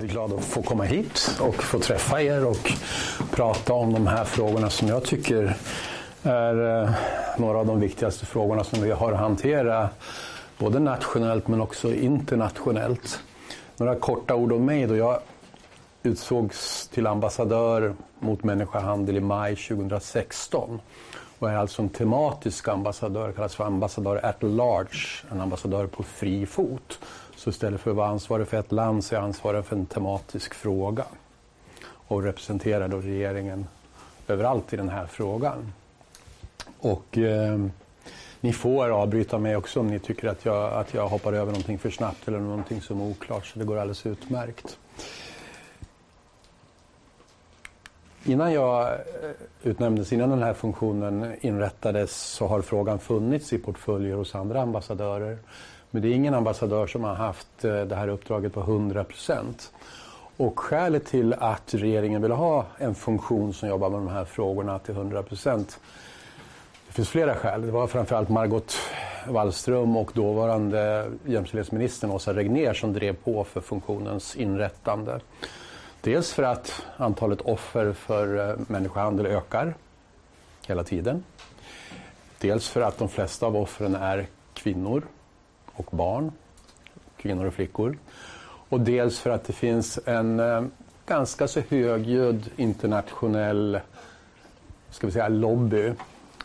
väldigt glad att få komma hit och få träffa er och prata om de här frågorna som jag tycker är eh, några av de viktigaste frågorna som vi har att hantera både nationellt men också internationellt. Några korta ord om mig då. Jag utsågs till ambassadör mot människohandel i maj 2016 och är alltså en tematisk ambassadör, kallas för ambassadör at large, en ambassadör på fri fot. Så istället för att vara ansvarig för ett land så är jag ansvarig för en tematisk fråga och representerar då regeringen överallt i den här frågan. Och eh, ni får avbryta mig också om ni tycker att jag, att jag hoppar över någonting för snabbt eller någonting som är oklart, så det går alldeles utmärkt. Innan jag eh, utnämndes, innan den här funktionen inrättades, så har frågan funnits i portföljer hos andra ambassadörer. Men det är ingen ambassadör som har haft eh, det här uppdraget på 100 procent. Och skälet till att regeringen vill ha en funktion som jobbar med de här frågorna till 100 procent, det finns flera skäl. Det var framförallt Margot Wallström och dåvarande jämställdhetsministern Åsa Regner som drev på för funktionens inrättande. Dels för att antalet offer för eh, människohandel ökar hela tiden. Dels för att de flesta av offren är kvinnor och barn, kvinnor och flickor. Och dels för att det finns en eh, ganska så högljudd internationell ska vi säga, lobby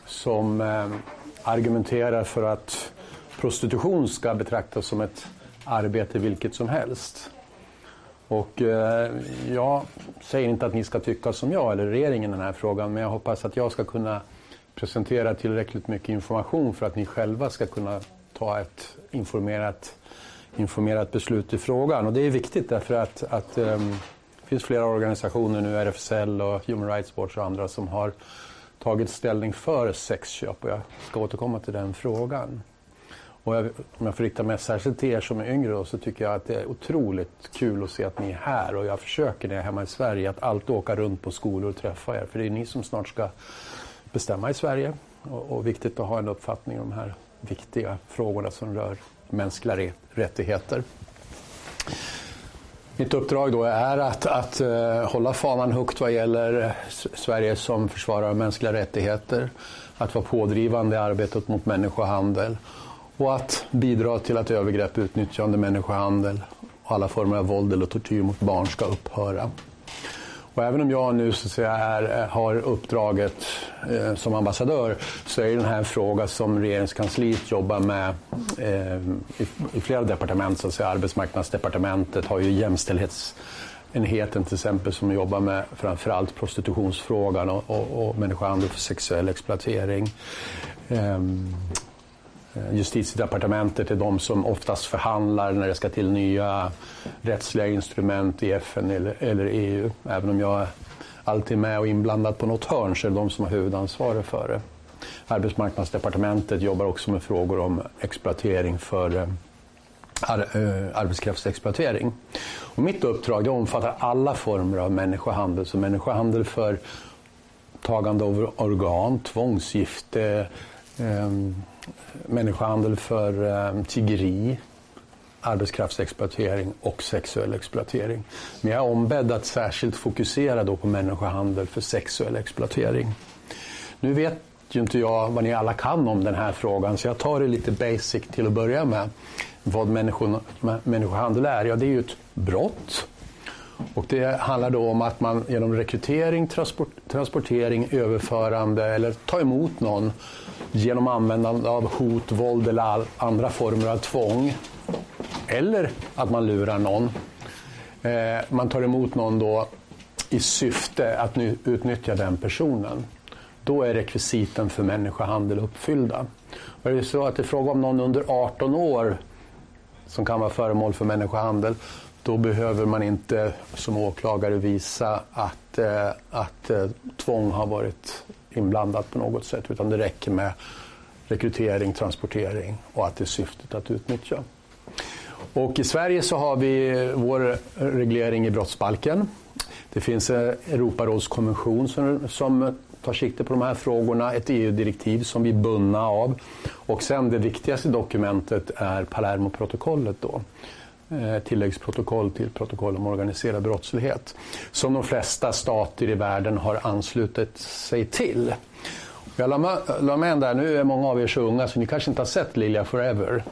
som eh, argumenterar för att prostitution ska betraktas som ett arbete vilket som helst. Och eh, jag säger inte att ni ska tycka som jag eller regeringen i den här frågan, men jag hoppas att jag ska kunna presentera tillräckligt mycket information för att ni själva ska kunna ta ett informerat, informerat beslut i frågan. Och det är viktigt därför att, att um, det finns flera organisationer nu, RFSL och Human Rights Watch och andra som har tagit ställning för sexköp. Och jag ska återkomma till den frågan. Och jag, om jag får rikta mig särskilt till er som är yngre då, så tycker jag att det är otroligt kul att se att ni är här. Och jag försöker när jag är hemma i Sverige att alltid åka runt på skolor och träffa er. För det är ni som snart ska bestämma i Sverige. Och, och viktigt att ha en uppfattning om de här viktiga frågorna som rör mänskliga rättigheter. Mitt uppdrag då är att, att uh, hålla fanan högt vad gäller Sverige som försvarare av mänskliga rättigheter, att vara pådrivande i arbetet mot människohandel och att bidra till att övergrepp, utnyttjande, människohandel och alla former av våld eller tortyr mot barn ska upphöra. Och även om jag nu så att säga, är, eh, har uppdraget eh, som ambassadör så är det den här en fråga som regeringskansliet jobbar med eh, i, i, flera departement. Så att säga. Arbetsmarknadsdepartementet har ju jämställdhetsenheten till exempel som jobbar med framförallt prostitutionsfrågan och, och, och människohandel för sexuell exploatering. Eh, Eh, justitiedepartementet är de som oftast förhandlar när det ska till nya rättsliga instrument i FN eller, eller EU. Även om jag alltid är med och inblandad på något hörn så är det de som har huvudansvaret för det. Arbetsmarknadsdepartementet jobbar också med frågor om exploatering för eh, ar, eh, arbetskraftsexploatering. Och mitt uppdrag det omfattar alla former av människohandel. Så människohandel för tagande av organ, tvångsgifte, eh, människohandel för eh, tiggeri, arbetskraftsexploatering och sexuell exploatering. Men jag är ombedd att särskilt fokusera då på människohandel för sexuell exploatering. Nu vet ju inte jag vad ni alla kan om den här frågan så jag tar det lite basic till att börja med. Vad människohandel är? Ja, det är ju ett brott. Och det handlar då om att man genom rekrytering, transport, transportering, överförande eller ta emot någon genom användande av hot, våld eller andra former av tvång. Eller att man lurar någon. Eh, man tar emot någon då i syfte att utnyttja den personen. Då är rekvisiten för människohandel uppfyllda. Och är det så att det är fråga om någon under 18 år som kan vara föremål för människohandel, då behöver man inte som åklagare visa att, eh, att eh, tvång har varit inblandat på något sätt utan det räcker med rekrytering, transportering och att det är syftet att utnyttja. Och I Sverige så har vi vår reglering i brottsbalken. Det finns en Europarådskonvention som, som tar sikte på de här frågorna, ett EU-direktiv som vi är bundna av och sen det viktigaste dokumentet är Palermoprotokollet då Eh, tilläggsprotokoll till protokoll om organiserad brottslighet som de flesta stater i världen har anslutit sig till. Jag la med en där, nu är många av er så unga så ni kanske inte har sett Lilja Forever.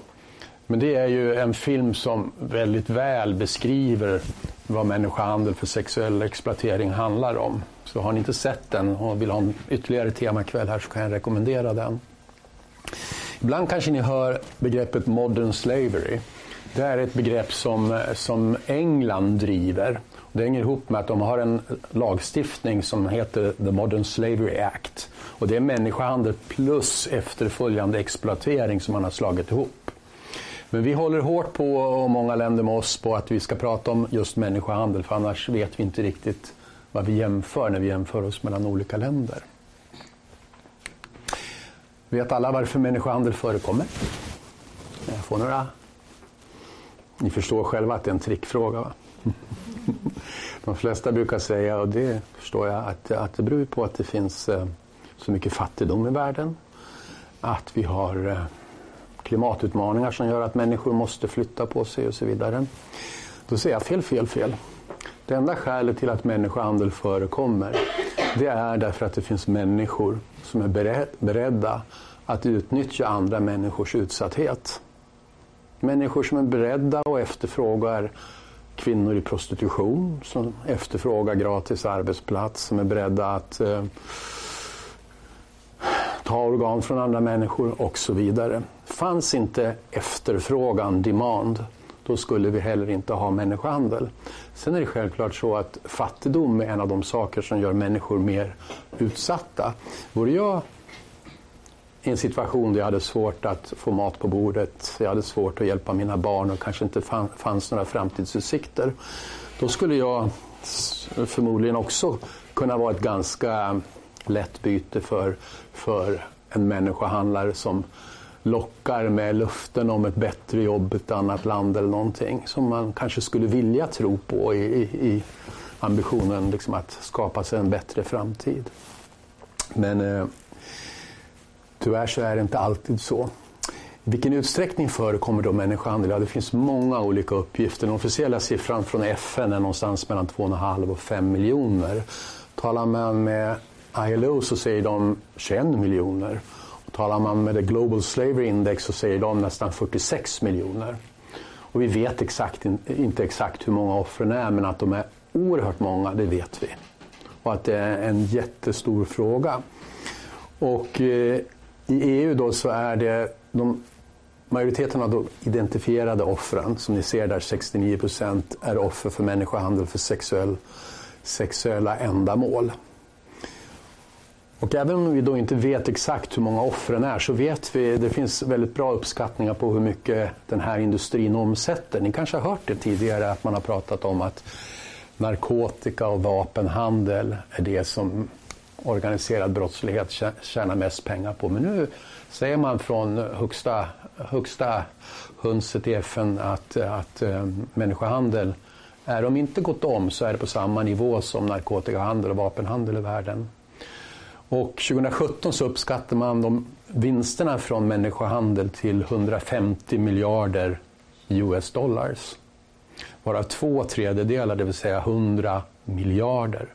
Men det är ju en film som väldigt väl beskriver vad människohandel för sexuell exploatering handlar om. Så har ni inte sett den och vill ha en ytterligare temakväll här så kan jag rekommendera den. Ibland kanske ni hör begreppet modern slavery. Det är ett begrepp som, som England driver. Det hänger ihop med att de har en lagstiftning som heter The Modern Slavery Act. Och det är människohandel plus efterföljande exploatering som man har slagit ihop. Men vi håller hårt på, och många länder med oss, på att vi ska prata om just människohandel, för annars vet vi inte riktigt vad vi jämför när vi jämför oss mellan olika länder. Vet alla varför människohandel förekommer? Jag får några... Ni förstår själva att det är en trickfråga. Va? De flesta brukar säga, och det förstår jag, att, att det beror på att det finns eh, så mycket fattigdom i världen. Att vi har eh, klimatutmaningar som gör att människor måste flytta på sig och så vidare. Då säger jag fel, fel, fel. Det enda skälet till att människohandel förekommer det är därför att det finns människor som är beredda att utnyttja andra människors utsatthet. Människor som är beredda och efterfrågar kvinnor i prostitution, som efterfrågar gratis arbetsplats, som är beredda att eh, ta organ från andra människor och så vidare. Fanns inte efterfrågan, demand, då skulle vi heller inte ha människohandel. Sen är det självklart så att fattigdom är en av de saker som gör människor mer utsatta. Vore jag i en situation där jag hade svårt att få mat på bordet, jag hade svårt att hjälpa mina barn och kanske inte fanns några framtidsutsikter. Då skulle jag förmodligen också kunna vara ett ganska lätt byte för, för en människohandlare som lockar med luften om ett bättre jobb i ett annat land eller någonting som man kanske skulle vilja tro på i, i, i ambitionen liksom att skapa sig en bättre framtid. Men eh, tyvärr så är det inte alltid så. I vilken utsträckning förekommer då människohandel? Ja, det finns många olika uppgifter. Den officiella siffran från FN är någonstans mellan 2,5 och 5 miljoner. Talar man med ILO så säger de 21 miljoner. Och talar man med the Global Slavery Index så säger de nästan 46 miljoner. Och vi vet exakt, inte exakt hur många offren är men att de är oerhört många, det vet vi. Och att det är en jättestor fråga. Och eh, i EU då så är det de, majoriteten av de identifierade offren, som ni ser där 69 procent, är offer för människohandel för sexuell, sexuella ändamål. Och även om vi då inte vet exakt hur många offren är så vet vi, det finns väldigt bra uppskattningar på hur mycket den här industrin omsätter. Ni kanske har hört det tidigare att man har pratat om att narkotika och vapenhandel är det som organiserad brottslighet tjänar mest pengar på. Men nu säger man från högsta, högsta hönset i FN att, att äh, människohandel är, om inte gått om, så är det på samma nivå som narkotikahandel och vapenhandel i världen. Och 2017 så uppskattar man de vinsterna från människohandel till 150 miljarder US dollars. Varav två tredjedelar, det vill säga 100 miljarder,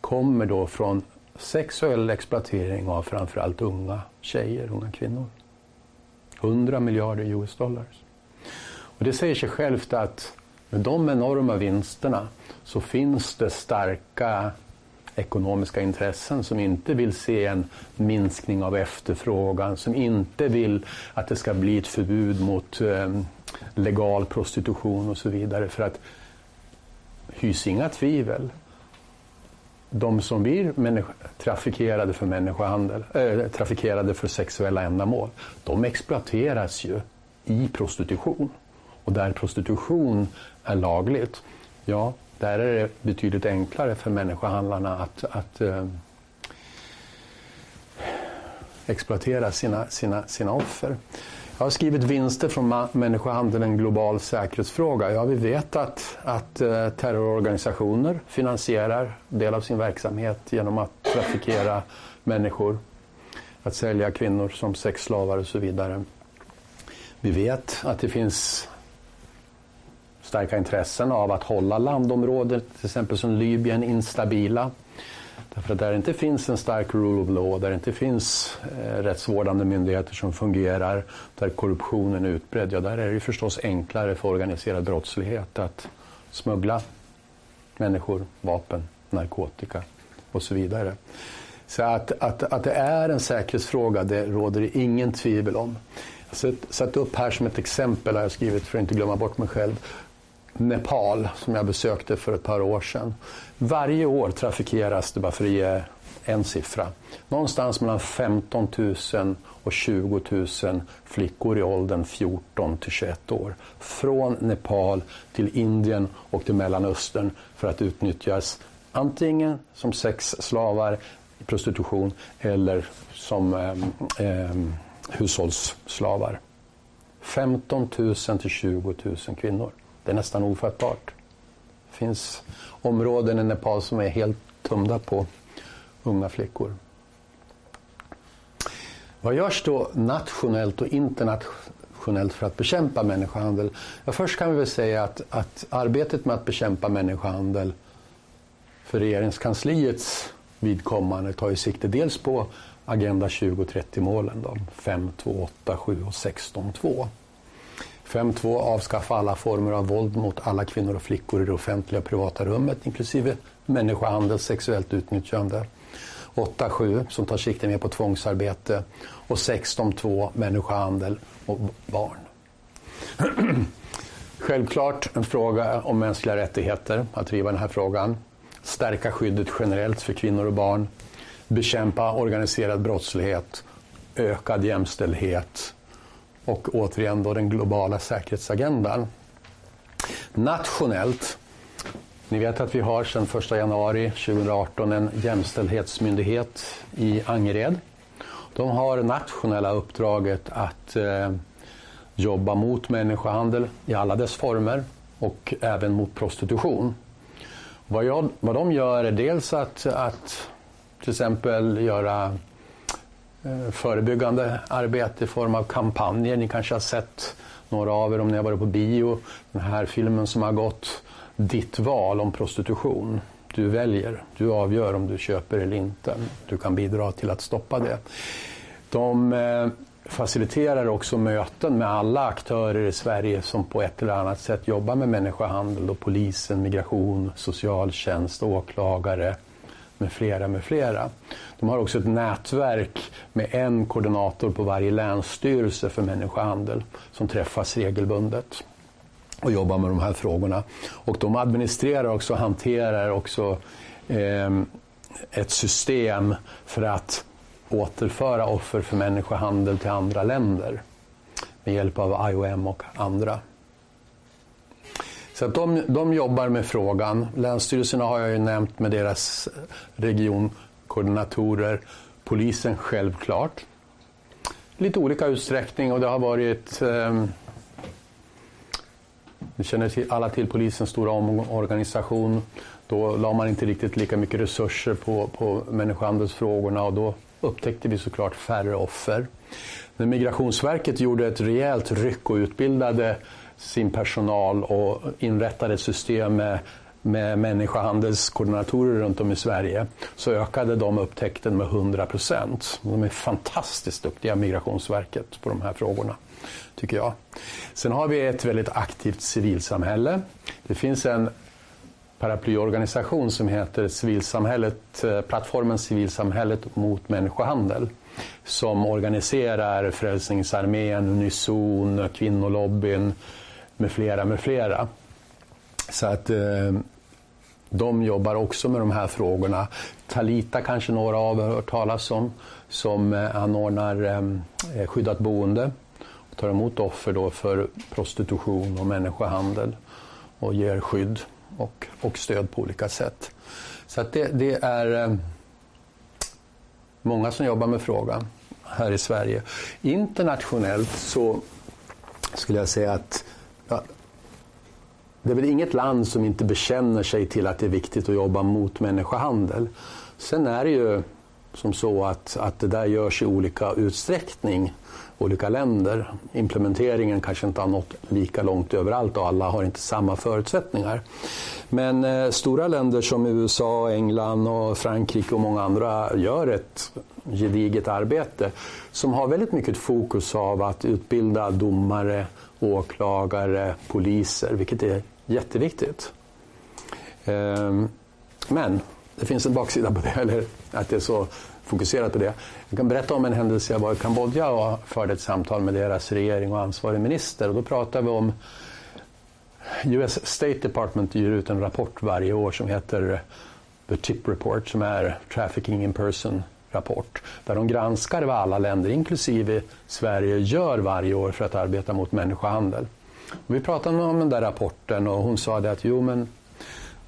kommer då från sexuell exploatering av framförallt unga tjejer, unga kvinnor. 100 miljarder US dollars. Och det säger sig självt att med de enorma vinsterna så finns det starka ekonomiska intressen som inte vill se en minskning av efterfrågan, som inte vill att det ska bli ett förbud mot eh, legal prostitution och så vidare. För att hys inga tvivel, de som blir trafikerade för människohandel, äh, trafikerade för sexuella ändamål, de exploateras ju i prostitution. Och där prostitution är lagligt, ja, där är det betydligt enklare för människohandlarna att, att äh, exploatera sina, sina, sina offer. Jag har skrivit vinster från människohandel en global säkerhetsfråga. Ja, vi vet att, att eh, terrororganisationer finansierar del av sin verksamhet genom att trafikera människor, att sälja kvinnor som sexslavar och så vidare. Vi vet att det finns starka intressen av att hålla landområden, till exempel som Libyen, instabila. Därför att där det inte finns en stark rule of law, där det inte finns eh, rättsvårdande myndigheter som fungerar, där korruptionen är utbredd, ja där är det förstås enklare för organiserad brottslighet att smuggla människor, vapen, narkotika och så vidare. Så att, att, att det är en säkerhetsfråga, det råder det ingen tvivel om. Jag satt upp här som ett exempel, har jag skrivit för att inte glömma bort mig själv. Nepal, som jag besökte för ett par år sedan. Varje år trafikeras det, bara för att ge en siffra, någonstans mellan 15 000 och 20 000 flickor i åldern 14 till 21 år. Från Nepal till Indien och till Mellanöstern för att utnyttjas antingen som sexslavar i prostitution eller som eh, eh, hushållsslavar. 15 000 till 20 000 kvinnor. Det är nästan ofattbart. Det finns områden i Nepal som är helt tömda på unga flickor. Vad görs då nationellt och internationellt för att bekämpa människohandel? Ja, först kan vi väl säga att, att arbetet med att bekämpa människohandel för regeringskansliets vidkommande tar ju sikte dels på Agenda 2030-målen, 5, 2, 8, 7 och 16, 2. 5.2 avskaffa alla former av våld mot alla kvinnor och flickor i det offentliga och privata rummet, inklusive människohandel, sexuellt utnyttjande. 8.7 som tar sikte mer på tvångsarbete och 16.2 människohandel och barn. Självklart en fråga om mänskliga rättigheter, att driva den här frågan. Stärka skyddet generellt för kvinnor och barn. Bekämpa organiserad brottslighet. Ökad jämställdhet och återigen då den globala säkerhetsagendan. Nationellt, ni vet att vi har sedan 1 januari 2018 en jämställdhetsmyndighet i Angered. De har nationella uppdraget att eh, jobba mot människohandel i alla dess former och även mot prostitution. Vad, jag, vad de gör är dels att, att till exempel göra Eh, förebyggande arbete i form av kampanjer. Ni kanske har sett några av er om ni har varit på bio. Den här filmen som har gått Ditt val om prostitution. Du väljer, du avgör om du köper eller inte. Du kan bidra till att stoppa det. De eh, faciliterar också möten med alla aktörer i Sverige som på ett eller annat sätt jobbar med människohandel. Då polisen, migration, socialtjänst, åklagare med flera med flera. De har också ett nätverk med en koordinator på varje länsstyrelse för människohandel som träffas regelbundet och jobbar med de här frågorna. Och de administrerar också och hanterar också eh, ett system för att återföra offer för människohandel till andra länder med hjälp av IOM och andra. Så att de, de jobbar med frågan. Länsstyrelserna har jag ju nämnt med deras eh, regionkoordinatorer. Polisen självklart. Lite olika utsträckning och det har varit eh, vi känner till, alla till polisens stora omorganisation. Då la man inte riktigt lika mycket resurser på, på människohandelsfrågorna och då upptäckte vi såklart färre offer. När Migrationsverket gjorde ett rejält ryck och utbildade sin personal och inrättade ett system med, med människohandelskoordinatorer runt om i Sverige så ökade de upptäckten med 100 procent. De är fantastiskt duktiga, Migrationsverket, på de här frågorna. tycker jag. Sen har vi ett väldigt aktivt civilsamhälle. Det finns en paraplyorganisation som heter civilsamhället, eh, plattformen Civilsamhället mot människohandel som organiserar Frälsningsarmén, Unison, Kvinnolobbyn, med flera, med flera. Så att eh, de jobbar också med de här frågorna. Talita kanske några av er har hört talas om, som eh, anordnar eh, eh, skyddat boende och tar emot offer då för prostitution och människohandel och ger skydd och, och stöd på olika sätt. Så att det, det är eh, många som jobbar med frågan här i Sverige. Internationellt så skulle jag säga att det är väl inget land som inte bekänner sig till att det är viktigt att jobba mot människohandel. Sen är det ju som så att, att det där görs i olika utsträckning olika länder. Implementeringen kanske inte har nått lika långt överallt och alla har inte samma förutsättningar. Men eh, stora länder som USA, England och Frankrike och många andra gör ett gediget arbete som har väldigt mycket fokus av att utbilda domare, åklagare, poliser, vilket är jätteviktigt. Ehm, men det finns en baksida på det, eller att det är så fokuserat på det. Jag kan berätta om en händelse. Jag var i Kambodja och förde ett samtal med deras regering och ansvarig minister. Och då pratade vi om US State Department ger ut en rapport varje år som heter The Tip Report som är Trafficking in Person rapport där de granskar vad alla länder, inklusive Sverige, gör varje år för att arbeta mot människohandel. Vi pratade om den där rapporten och hon sa det att jo men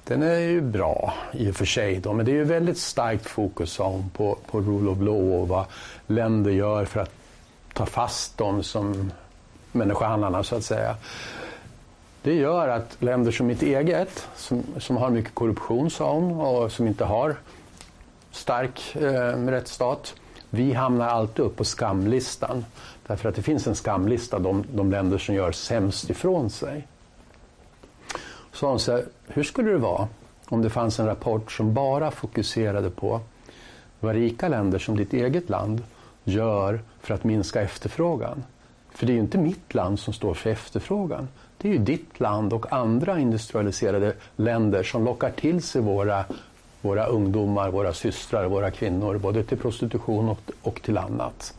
den är ju bra i och för sig, då, men det är ju väldigt starkt fokus sa på, på rule of law och vad länder gör för att ta fast dem som människohandlarna så att säga. Det gör att länder som mitt eget, som, som har mycket korruption sa hon, och som inte har stark eh, rättsstat, vi hamnar alltid upp på skamlistan. Därför att det finns en skamlista, de, de länder som gör sämst ifrån sig. Så sa hon så här, hur skulle det vara om det fanns en rapport som bara fokuserade på vad rika länder som ditt eget land gör för att minska efterfrågan? För det är ju inte mitt land som står för efterfrågan. Det är ju ditt land och andra industrialiserade länder som lockar till sig våra, våra ungdomar, våra systrar, våra kvinnor, både till prostitution och, och till annat.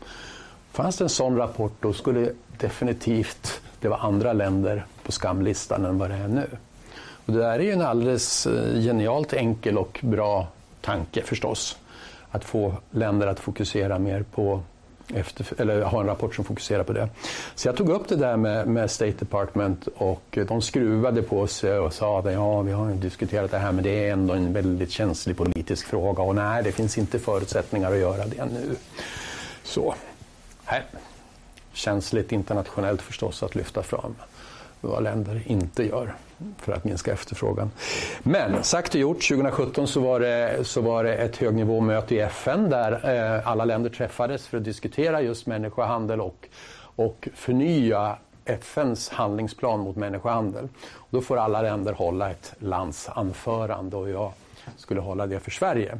Fanns det en sån rapport då skulle definitivt det vara andra länder på skamlistan än vad det är nu. Och det där är ju en alldeles eh, genialt enkel och bra tanke förstås. Att få länder att fokusera mer på efter, eller ha en rapport som fokuserar på det. Så jag tog upp det där med, med State Department och de skruvade på sig och sa att ja, vi har diskuterat det här men det är ändå en väldigt känslig politisk fråga och nej, det finns inte förutsättningar att göra det nu. Så, Nej, Känsligt internationellt förstås att lyfta fram vad länder inte gör för att minska efterfrågan. Men sagt och gjort, 2017 så var det, så var det ett högnivåmöte i FN där eh, alla länder träffades för att diskutera just människohandel och, och förnya FNs handlingsplan mot människohandel. Och då får alla länder hålla ett landsanförande och jag skulle hålla det för Sverige.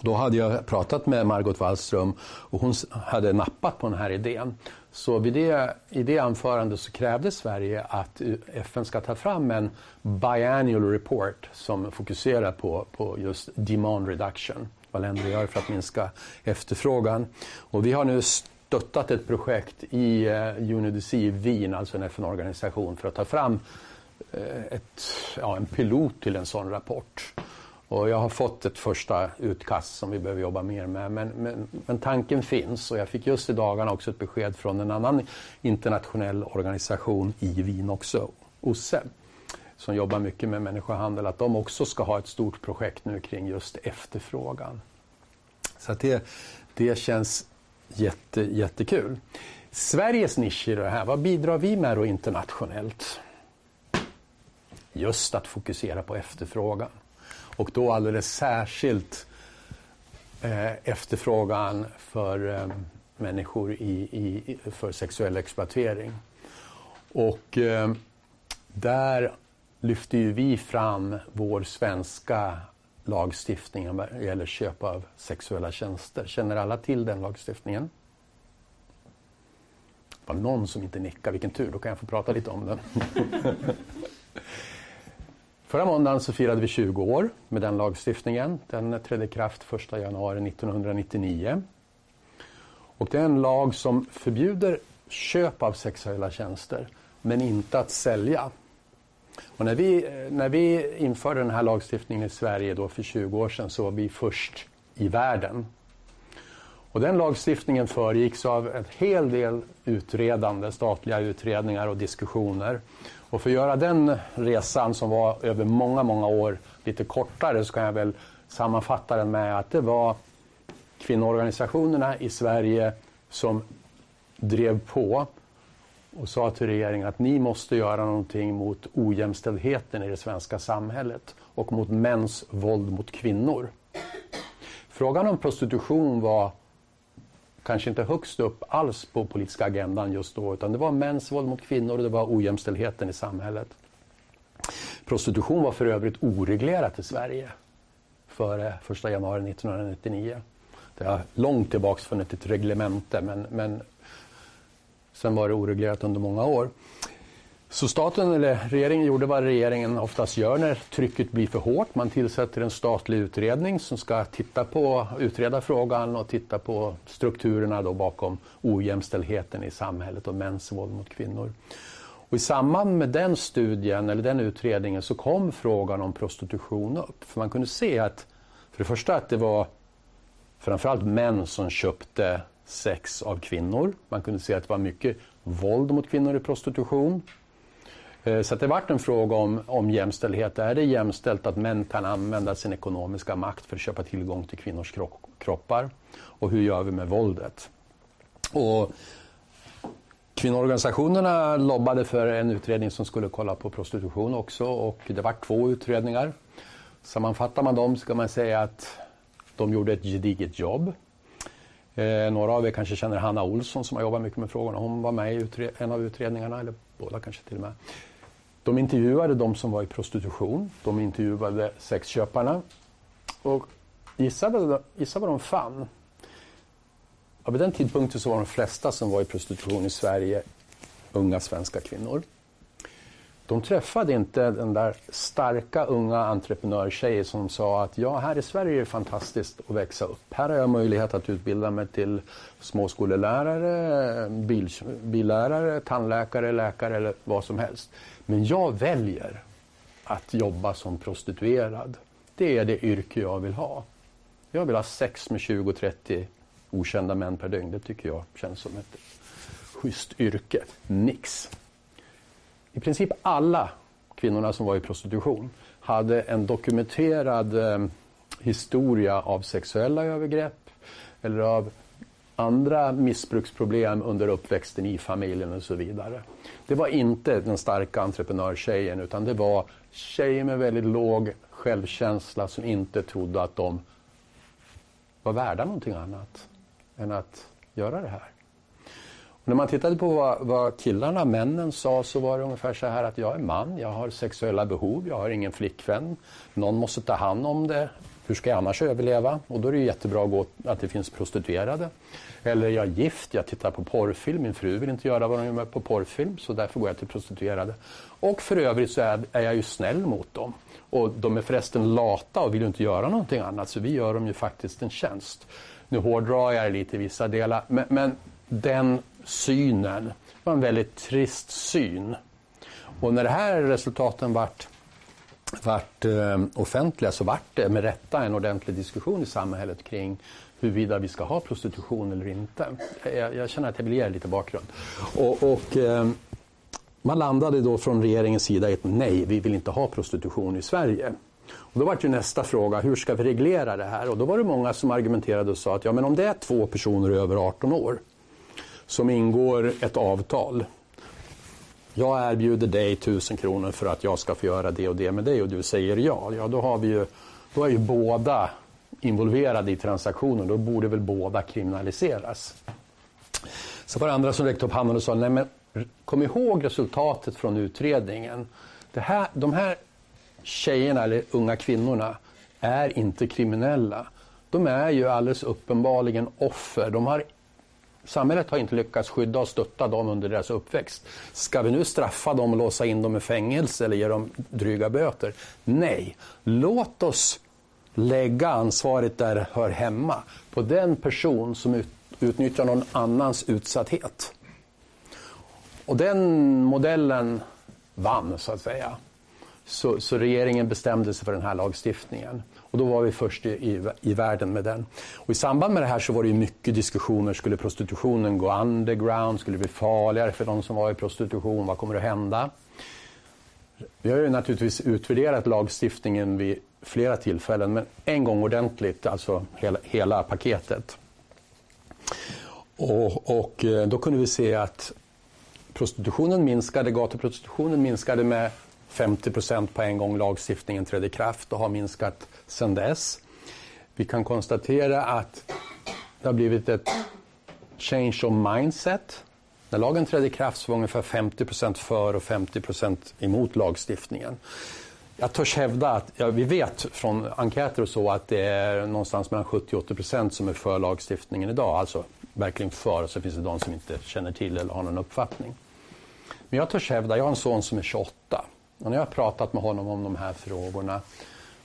Då hade jag pratat med Margot Wallström och hon hade nappat på den här idén. Så vid det, i det anförandet så krävde Sverige att FN ska ta fram en biannual report som fokuserar på, på just demand reduction, vad länder gör för att minska efterfrågan. Och vi har nu stöttat ett projekt i eh, uh, UNODC i Wien, alltså en FN-organisation, för att ta fram eh, ett, ja, en pilot till en sån rapport. Och jag har fått ett första utkast som vi behöver jobba mer med. Men, men, men, tanken finns och jag fick just i dagarna också ett besked från en annan internationell organisation i Wien också, OSSE, som jobbar mycket med människohandel, att de också ska ha ett stort projekt nu kring just efterfrågan. Så det, det känns jätte, jättekul. Sveriges nisch i det här, vad bidrar vi med då internationellt? Just att fokusera på efterfrågan. Och då alldeles särskilt eh, efterfrågan för eh, människor i, i, för sexuell exploatering. Och eh, där lyfter ju vi fram vår svenska lagstiftning vad gäller köp av sexuella tjänster. Känner alla till den lagstiftningen? Det var någon som inte nickade, vilken tur, då kan jag få prata lite om den. Förra måndagen så firade vi 20 år med den lagstiftningen. Den trädde i kraft 1 januari 1999. Och det är en lag som förbjuder köp av sexuella tjänster men inte att sälja. Och när, vi, när vi införde den här lagstiftningen i Sverige då för 20 år sedan så var vi först i världen. Och den lagstiftningen föregicks av en hel del utredande, statliga utredningar och diskussioner. Och för att göra den resan som var över många, många år lite kortare så kan jag väl sammanfatta den med att det var kvinnoorganisationerna i Sverige som drev på och sa till regeringen att ni måste göra någonting mot ojämställdheten i det svenska samhället och mot mäns våld mot kvinnor. frågan om prostitution var kanske inte högst upp alls på politiska agendan just då utan det var mäns våld mot kvinnor och det var ojämställdheten i samhället. Prostitution var för övrigt oreglerat i Sverige före 1 januari 1999. Det har långt tillbaka funnits ett reglemente men, men sen var det oreglerat under många år. Så staten eller regeringen gjorde vad regeringen oftast gör när trycket blir för hårt. Man tillsätter en statlig utredning som ska titta på, utreda frågan och titta på strukturerna då bakom ojämställdheten i samhället och mäns våld mot kvinnor. Och I samband med den studien eller den utredningen så kom frågan om prostitution upp. För man kunde se att för det första att det var framförallt män som köpte sex av kvinnor. Man kunde se att det var mycket våld mot kvinnor i prostitution. Eh, så det vart en fråga om, om jämställdhet. Är det jämställt att män kan använda sin ekonomiska makt för att köpa tillgång till kvinnors kroppar? Och hur gör vi med våldet? Och Kvinnoorganisationerna lobbade för en utredning som skulle kolla på prostitution också och det var två utredningar. Sammanfattar man dem så kan man säga att de gjorde ett gediget jobb. Eh, några av er kanske känner Hanna Olsson som har jobbat mycket med frågorna. Hon var med i en av utredningarna, eller båda kanske till och med. De intervjuade de som var i prostitution. De intervjuade sexköparna. Och gissa vad, gissa vad de fann. Ja, vid den tidpunkten så var de flesta som var i prostitution i Sverige unga svenska kvinnor. De träffade inte den där starka unga entreprenörtjejen som sa att ja, här i Sverige är det fantastiskt att växa upp. Här har jag möjlighet att utbilda mig till småskolelärare, bil, billärare, tandläkare, läkare eller vad som helst. Men jag väljer att jobba som prostituerad. Det är det yrke jag vill ha. Jag vill ha sex med 20-30 okända män per dygn. Det tycker jag känns som ett schysst yrke. Nix. I princip alla kvinnorna som var i prostitution hade en dokumenterad eh, historia av sexuella övergrepp eller av andra missbruksproblem under uppväxten i familjen och så vidare. Det var inte den starka entreprenörstjejen utan det var tjejer med väldigt låg självkänsla som inte trodde att de var värda någonting annat än att göra det här. Och när man tittade på vad, vad, killarna, männen, sa så var det ungefär så här att jag är man, jag har sexuella behov, jag har ingen flickvän, någon måste ta hand om det, hur ska jag annars överleva? Och då är det jättebra att, gå, att det finns prostituerade. Eller jag är gift, jag tittar på porrfilm, min fru vill inte göra vad de gör på porrfilm så därför går jag till prostituerade. Och för övrigt så är, är jag ju snäll mot dem. Och de är förresten lata och vill inte göra någonting annat så vi gör dem ju faktiskt en tjänst. Nu hårdrar jag det lite i vissa delar men, men den synen var en väldigt trist syn. Och när det här resultaten vart vart eh, offentliga så vart det med rätta en ordentlig diskussion i samhället kring huruvida vi ska ha prostitution eller inte. Jag, jag känner att jag vill ge lite bakgrund. Och, och eh, man landade då från regeringens sida i ett nej, vi vill inte ha prostitution i Sverige. Och då var ju nästa fråga, hur ska vi reglera det här? Och då var det många som argumenterade och sa att ja, men om det är två personer över 18 år som ingår ett avtal jag erbjuder dig 1000 kronor för att jag ska få göra det och det med dig och du säger ja, ja då, har vi ju, då är ju båda involverade i transaktionen. Då borde väl båda kriminaliseras. Så var det andra som räckte upp handen och sa, nej men kom ihåg resultatet från utredningen. Det här, de här tjejerna, eller unga kvinnorna, är inte kriminella. De är ju alldeles uppenbarligen offer. De har Samhället har inte lyckats skydda och stötta dem under deras uppväxt. Ska vi nu straffa dem och låsa in dem i fängelse eller ge dem dryga böter? Nej, låt oss lägga ansvaret där det hör hemma. På den person som utnyttjar någon annans utsatthet. Och den modellen vann, så att säga. Så, så, regeringen bestämde sig för den här lagstiftningen. Och då var vi först i, i, i, världen med den. Och I samband med det här så var det mycket diskussioner. Skulle prostitutionen gå underground? Skulle det bli farligare för de som var i prostitution? Vad kommer att hända? Vi har ju naturligtvis utvärderat lagstiftningen vid flera tillfällen, men en gång ordentligt, alltså hela, hela paketet. Och, och, eh, då kunde vi se att prostitutionen minskade, gatuprostitutionen minskade med 50 procent på en gång lagstiftningen trädde i kraft och har minskat sedan dess. Vi kan konstatera att det har blivit ett change of mindset. När lagen trädde i kraft så var ungefär 50 procent för och 50 procent emot lagstiftningen. Jag törs hävda att, ja, vi vet från enkäter och så att det är någonstans mellan 70-80 procent som är för lagstiftningen idag. Alltså verkligen för, och så finns det de som inte känner till eller har någon uppfattning. Men jag törs hävda, jag har en son som är 28. Och när jag har pratat med honom om de här frågorna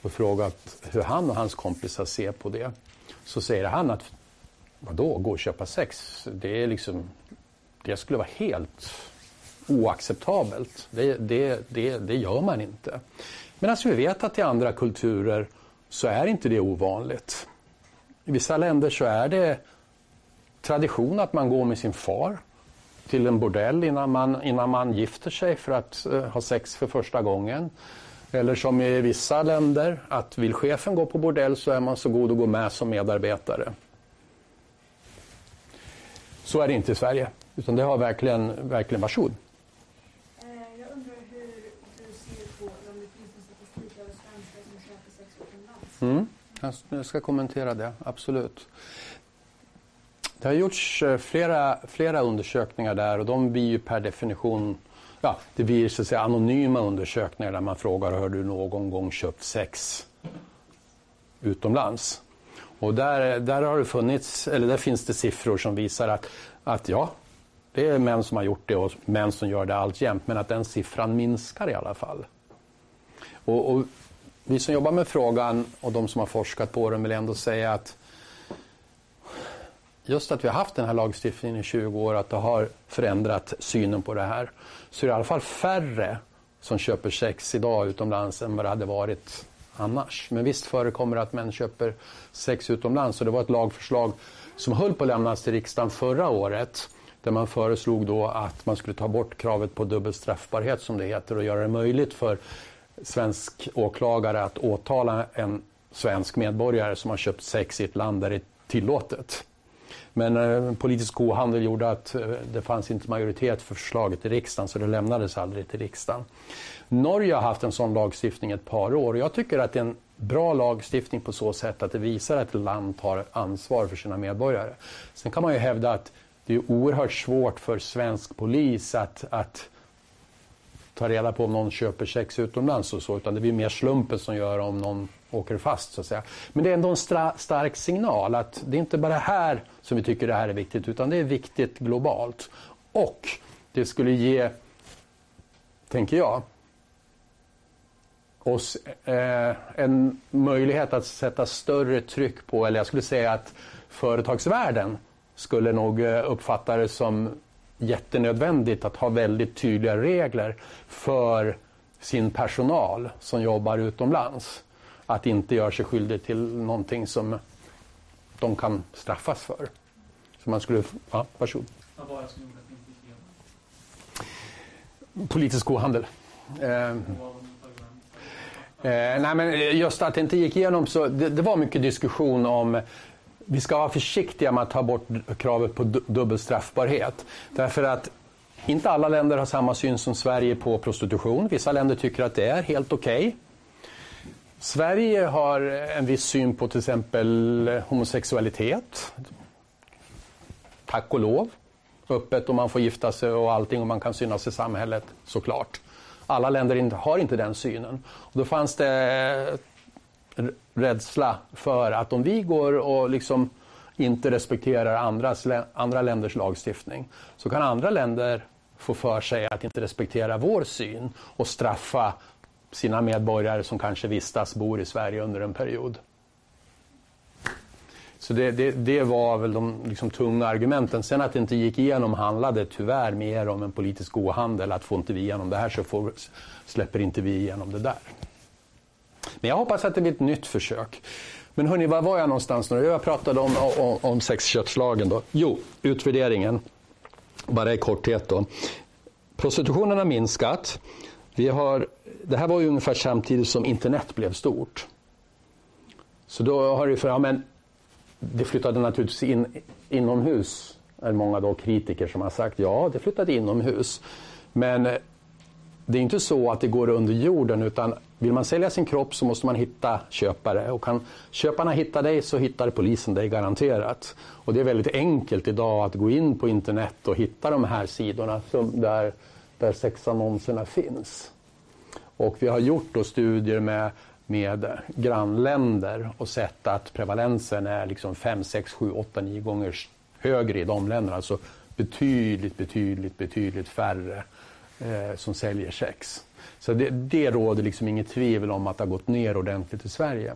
och frågat hur han och hans kompisar ser på det, så säger han att vadå, gå och köpa sex? Det, är liksom, det skulle vara helt oacceptabelt. Det, det, det, det gör man inte. Men alltså vi vet att i andra kulturer så är inte det ovanligt. I vissa länder så är det tradition att man går med sin far till en bordell innan man, innan man gifter sig för att uh, ha sex för första gången. Eller som i vissa länder, att vill chefen gå på bordell så är man så god att gå med som medarbetare. Så är det inte i Sverige, utan det har verkligen, verkligen varsågod. Eh, jag undrar hur du ser på om det finns någon statistik över svenskar som köper sex utomlands? Mm. Jag ska kommentera det, absolut. Det har gjorts eh, flera, flera undersökningar där och de blir ju per definition ja, det blir så att säga anonyma undersökningar där man frågar har du någon gång köpt sex utomlands? Och där, där har det funnits, eller där finns det siffror som visar att, att ja, det är män som har gjort det och män som gör det alltjämt, men att den siffran minskar i alla fall. Och, och vi som jobbar med frågan och de som har forskat på den vill ändå säga att just att vi har haft den här lagstiftningen i 20 år, att det har förändrat synen på det här, så är det i alla fall färre som köper sex idag utomlands än vad det hade varit annars. Men visst förekommer det att män köper sex utomlands och det var ett lagförslag som höll på att lämnas till riksdagen förra året där man föreslog då att man skulle ta bort kravet på dubbel straffbarhet som det heter och göra det möjligt för svensk åklagare att åtala en svensk medborgare som har köpt sex i ett land där det är tillåtet. Men eh, politisk kohandel gjorde att eh, det fanns inte majoritet för förslaget i riksdagen så det lämnades aldrig till riksdagen. Norge har haft en sån lagstiftning ett par år och jag tycker att det är en bra lagstiftning på så sätt att det visar att ett land tar ansvar för sina medborgare. Sen kan man ju hävda att det är oerhört svårt för svensk polis att, att ta reda på om någon köper sex utomlands och så, utan det blir mer slumpen som gör om någon åker fast så att säga. Men det är ändå en stark signal att det är inte bara här som vi tycker det här är viktigt, utan det är viktigt globalt. Och det skulle ge, tänker jag, oss eh, en möjlighet att sätta större tryck på, eller jag skulle säga att företagsvärlden skulle nog eh, uppfatta det som jättenödvändigt att ha väldigt tydliga regler för sin personal som jobbar utomlands. Att inte göra sig skyldig till någonting som de kan straffas för. Så man skulle, ja, varsågod. Vad var det som gjorde att ni inte gick? Politisk kohandel. Eh, Eh, nej, men just att det inte gick igenom så det, det, var mycket diskussion om vi ska vara försiktiga med att ta bort kravet på dubbel straffbarhet. Därför att inte alla länder har samma syn som Sverige på prostitution. Vissa länder tycker att det är helt okej. Okay. Sverige har en viss syn på till exempel homosexualitet. Tack och lov. Öppet och man får gifta sig och allting och man kan synas i samhället såklart. Alla länder har inte den synen. Och då fanns det rädsla för att om vi går och liksom inte respekterar andras, andra länders lagstiftning så kan andra länder få för sig att inte respektera vår syn och straffa sina medborgare som kanske vistas, bor i Sverige under en period. Så det, det, det var väl de liksom, tunga argumenten. Sen att det inte gick igenom handlade tyvärr mer om en politisk ohandel. Att får inte vi igenom det här så får, släpper inte vi igenom det där. Men jag hoppas att det blir ett nytt försök. Men hörni, var var jag någonstans nu? Jag pratade om, om, om sexköpslagen då. Jo, utvärderingen. Bara i korthet då. Prostitutionen har minskat. Vi har, det här var ju ungefär samtidigt som internet blev stort. Så då har det för, ja, men det flyttade naturligtvis in inomhus. är många då kritiker som har sagt ja, det flyttade inomhus. Men eh, det är inte så att det går under jorden utan vill man sälja sin kropp så måste man hitta köpare. Och kan köparna hitta dig så hittar polisen dig garanterat. Och det är väldigt enkelt idag att gå in på internet och hitta de här sidorna som där, där sexannonserna finns. Och vi har gjort då studier med, med grannländer och sett att prevalensen är liksom 5, 6, 7, 8, 9 gånger högre i de länderna. Alltså betydligt, betydligt, betydligt färre eh, som säljer sex. Så det, det råder liksom inget tvivel om att det har gått ner ordentligt i Sverige.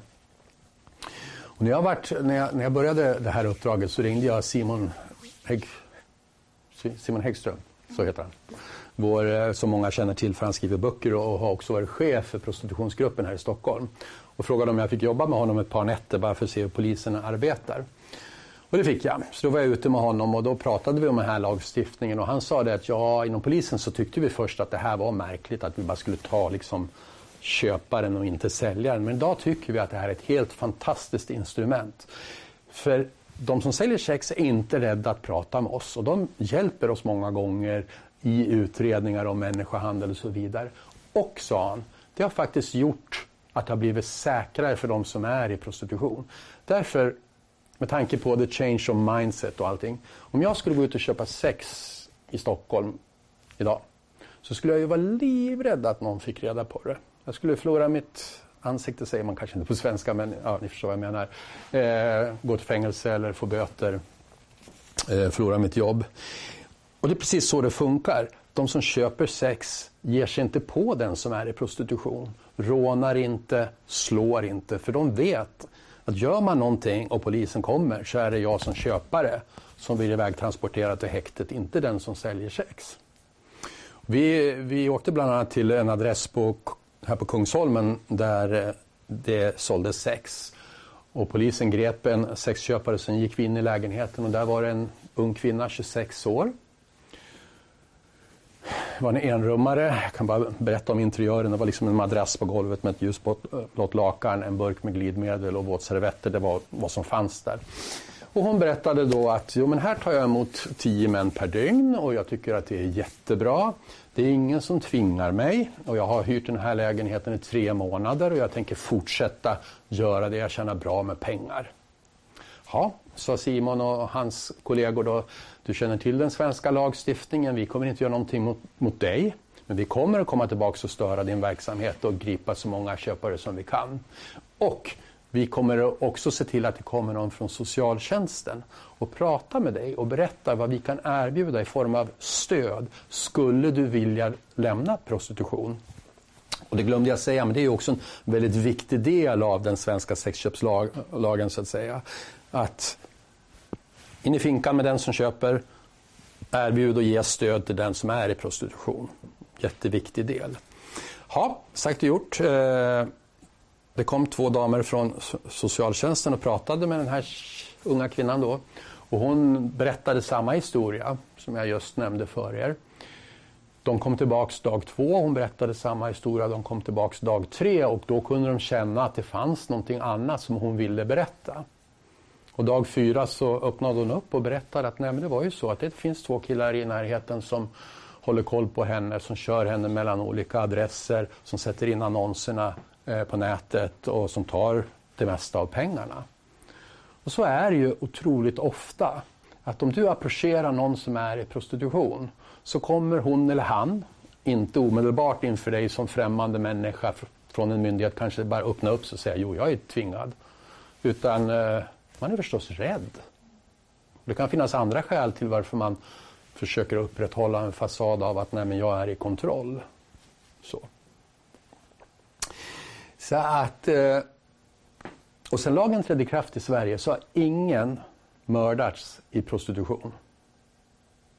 Och när, jag varit, när, jag, när jag började det här uppdraget så ringde jag Simon, Hägg, Simon Häggström, så heter han. Vår, eh, som många känner till för han skriver böcker och har också varit chef för prostitutionsgruppen här i Stockholm. Och frågade om jag fick jobba med honom ett par nätter bara för att se hur polisen arbetar. Och det fick jag. Så då var jag ute med honom och då pratade vi om den här lagstiftningen och han sa det att ja, inom polisen så tyckte vi först att det här var märkligt att vi bara skulle ta liksom köparen och inte säljaren. Men idag tycker vi att det här är ett helt fantastiskt instrument. För de som säljer sex är inte rädda att prata med oss och de hjälper oss många gånger i utredningar om människohandel och så vidare. Och, sa han, det har faktiskt gjort att det har blivit säkrare för de som är i prostitution. Därför med tanke på the change of mindset och allting. Om jag skulle gå ut och köpa sex i Stockholm idag så skulle jag ju vara livrädd att någon fick reda på det. Jag skulle förlora mitt ansikte, säger man kanske inte på svenska, men ja, ni förstår vad jag menar. Eh, gå till fängelse eller få böter, eh, förlora mitt jobb. Och det är precis så det funkar. De som köper sex ger sig inte på den som är i prostitution. Rånar inte, slår inte, för de vet att gör man någonting och polisen kommer så är det jag som köpare som blir ivägtransporterad till häktet, inte den som säljer sex. Vi, vi åkte bland annat till en adress på, här på Kungsholmen där eh, det såldes sex. Och polisen grep en sexköpare, sen gick vi in i lägenheten och där var det en ung kvinna, 26 år, var en enrummare. Jag kan bara berätta om interiören. Det var liksom en madrass på golvet med ett ljusblått eh, lakan, en burk med glidmedel och våtservetter. Det var vad som fanns där. Och hon berättade då att jo, men här tar jag emot tio män per dygn och jag tycker att det är jättebra. Det är ingen som tvingar mig och jag har hyrt den här lägenheten i tre månader och jag tänker fortsätta göra det. Jag tjänar bra med pengar. Ja, sa Simon och hans kollegor då. Du känner till den svenska lagstiftningen. Vi kommer inte göra någonting mot, mot dig. Men vi kommer att komma tillbaka och störa din verksamhet och gripa så många köpare som vi kan. Och vi kommer också se till att det kommer någon från socialtjänsten och prata med dig och berätta vad vi kan erbjuda i form av stöd. Skulle du vilja lämna prostitution? Och det glömde jag säga, men det är också en väldigt viktig del av den svenska sexköpslagen så att säga. Att in i finkan med den som köper, erbjud och ge stöd till den som är i prostitution. Jätteviktig del. Ja, sagt och gjort. Eh, det kom två damer från socialtjänsten och pratade med den här unga kvinnan då. Och hon berättade samma historia som jag just nämnde för er. De kom tillbaks dag två, hon berättade samma historia. De kom tillbaks dag tre och då kunde de känna att det fanns någonting annat som hon ville berätta. Och dag fyra så öppnade hon upp och berättade att nej, men det var ju så att det finns två killar i närheten som håller koll på henne, som kör henne mellan olika adresser, som sätter in annonserna eh, på nätet och som tar det mesta av pengarna. Och så är det ju otroligt ofta. Att om du approcherar någon som är i prostitution så kommer hon eller han inte omedelbart inför dig som främmande människa från en myndighet kanske bara öppna upp sig och säga jo, jag är tvingad. Utan eh, man är förstås rädd. Det kan finnas andra skäl till varför man försöker upprätthålla en fasad av att nej, men jag är i kontroll. Så. Så att... Eh, och sen lagen trädde i kraft i Sverige så har ingen mördats i prostitution.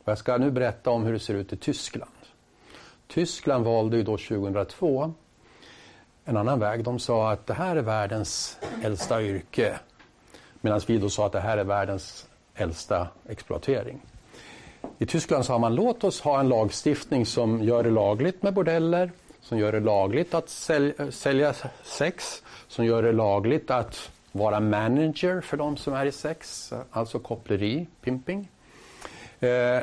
Och jag ska nu berätta om hur det ser ut i Tyskland. Tyskland valde ju då 2002 en annan väg. De sa att det här är världens äldsta yrke. Medan vi då sa att det här är världens äldsta exploatering. I Tyskland sa man låt oss ha en lagstiftning som gör det lagligt med bordeller, som gör det lagligt att sälja, sälja sex, som gör det lagligt att vara manager för de som är i sex, alltså koppleri, pimping. Eh,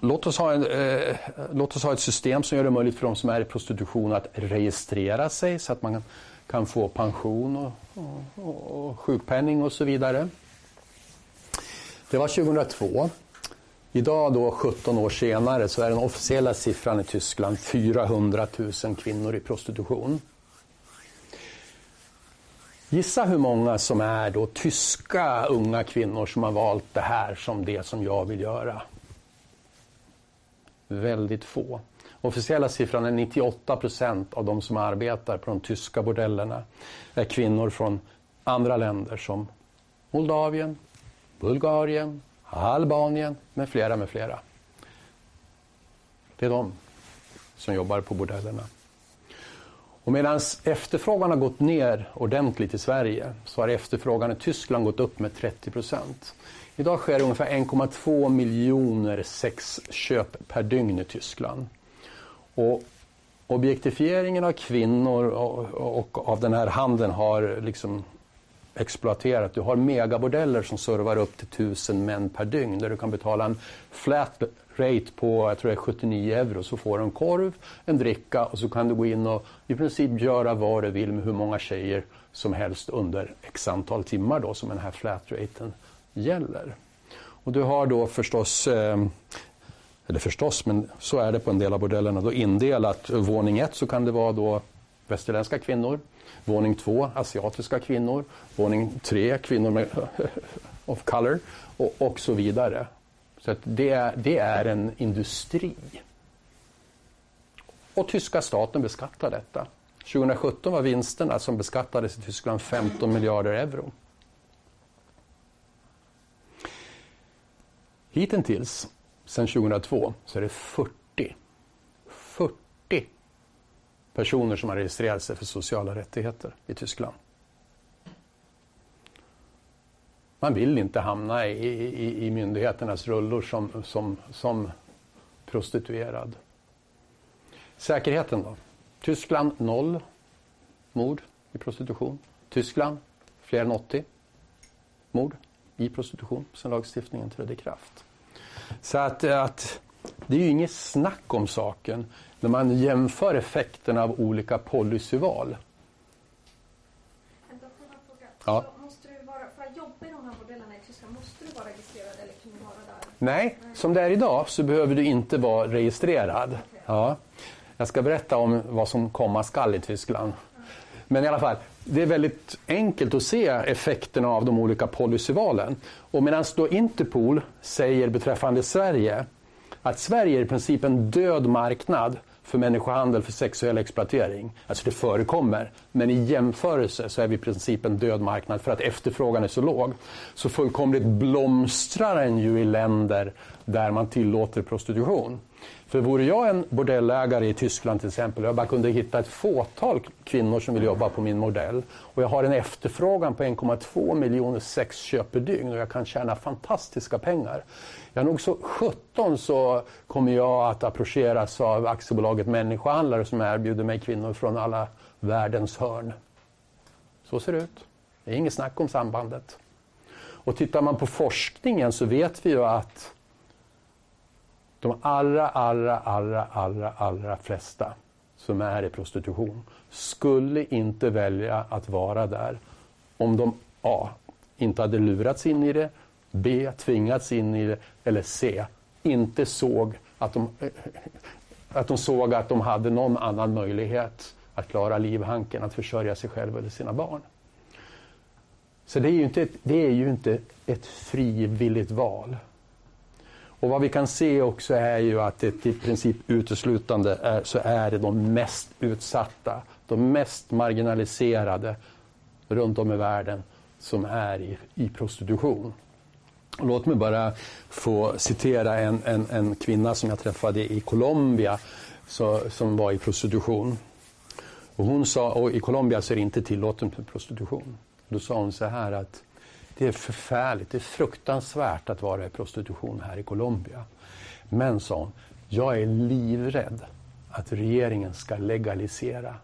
låt, oss ha en, eh, låt oss ha ett system som gör det möjligt för de som är i prostitution att registrera sig så att man kan, få pension och, och, och sjukpenning och så vidare. Det var 2002. Idag då 17 år senare så är den officiella siffran i Tyskland 400 000 kvinnor i prostitution. Gissa hur många som är då tyska unga kvinnor som har valt det här som det som jag vill göra. Väldigt få. Officiella siffran är 98 procent av de som arbetar på de tyska bordellerna är kvinnor från andra länder som Moldavien, Bulgarien, Albanien med flera med flera. Det är de som jobbar på bordellerna. Och medan efterfrågan har gått ner ordentligt i Sverige så har efterfrågan i Tyskland gått upp med 30 procent. Idag sker ungefär 1,2 miljoner sexköp per dygn i Tyskland. Och objektifieringen av kvinnor och, och av den här handeln har liksom exploaterat. Du har megabordeller som servar upp till tusen män per dygn där du kan betala en flat rate på jag tror det är 79 euro så får du en korv, en dricka och så kan du gå in och i princip göra vad du vill med hur många tjejer som helst under x antal timmar då som den här flat raten gäller. Och du har då förstås eh, eller förstås, men så är det på en del av bordellerna, då indelat. Våning ett så kan det vara då västerländska kvinnor. Våning två, asiatiska kvinnor. Våning tre, kvinnor med of color och, och så vidare. Så att det, är, det är en industri. Och tyska staten beskattar detta. 2017 var vinsterna alltså, som beskattades i Tyskland 15 miljarder euro. Hittills, sedan 2002, så är det 40, 40 personer som har registrerat sig för sociala rättigheter i Tyskland. Man vill inte hamna i, i, i myndigheternas rullor som, som, som prostituerad. Säkerheten då? Tyskland noll mord i prostitution. Tyskland fler än 80 mord i prostitution sedan lagstiftningen trädde i kraft. Så att, att det är ju inget snack om saken när man jämför effekterna av olika policyval. Ja. måste du vara, för att jobba i de här bordellerna i Tyskland, måste du vara registrerad eller kan du vara där? Nej, som det är idag så behöver du inte vara registrerad. Ja. Jag ska berätta om vad som komma skall i Tyskland. Men i alla fall, det är väldigt enkelt att se effekterna av de olika policyvalen. Och medan då Interpol säger beträffande Sverige att Sverige är i princip en död marknad för människohandel för sexuell exploatering. Alltså det förekommer, men i jämförelse så är vi i princip en död marknad för att efterfrågan är så låg. Så fullkomligt blomstrar den ju i länder där man tillåter prostitution. För vore jag en bordellägare i Tyskland till exempel och jag bara kunde hitta ett fåtal kvinnor som vill jobba på min modell och jag har en efterfrågan på 1,2 miljoner sexköp per dygn och jag kan tjäna fantastiska pengar. Jag nog så 17 så kommer jag att approcheras av aktiebolaget Människohandlare som erbjuder mig kvinnor från alla världens hörn. Så ser det ut. Det är inget snack om sambandet. Och tittar man på forskningen så vet vi ju att de allra, allra, allra, allra, allra flesta som är i prostitution skulle inte välja att vara där om de A. inte hade lurats in i det, B. tvingats in i det eller C. inte såg att de, eh, att de såg att de hade någon annan möjlighet att klara livhanken, att försörja sig själv eller sina barn. Så det är ju inte ett, det är ju inte ett frivilligt val. Och vad vi kan se också är ju att det i princip uteslutande är, så är det de mest utsatta, de mest marginaliserade runt om i världen som är i, i prostitution. Låt mig bara få citera en, en, en kvinna som jag träffade i Colombia så, som var i prostitution. Och hon sa, och i Colombia så är det inte tillåtet med prostitution. Då sa hon så här att det är förfärligt, det är fruktansvärt att vara i prostitution här i Colombia. Men, sa hon, jag är livrädd att regeringen ska legalisera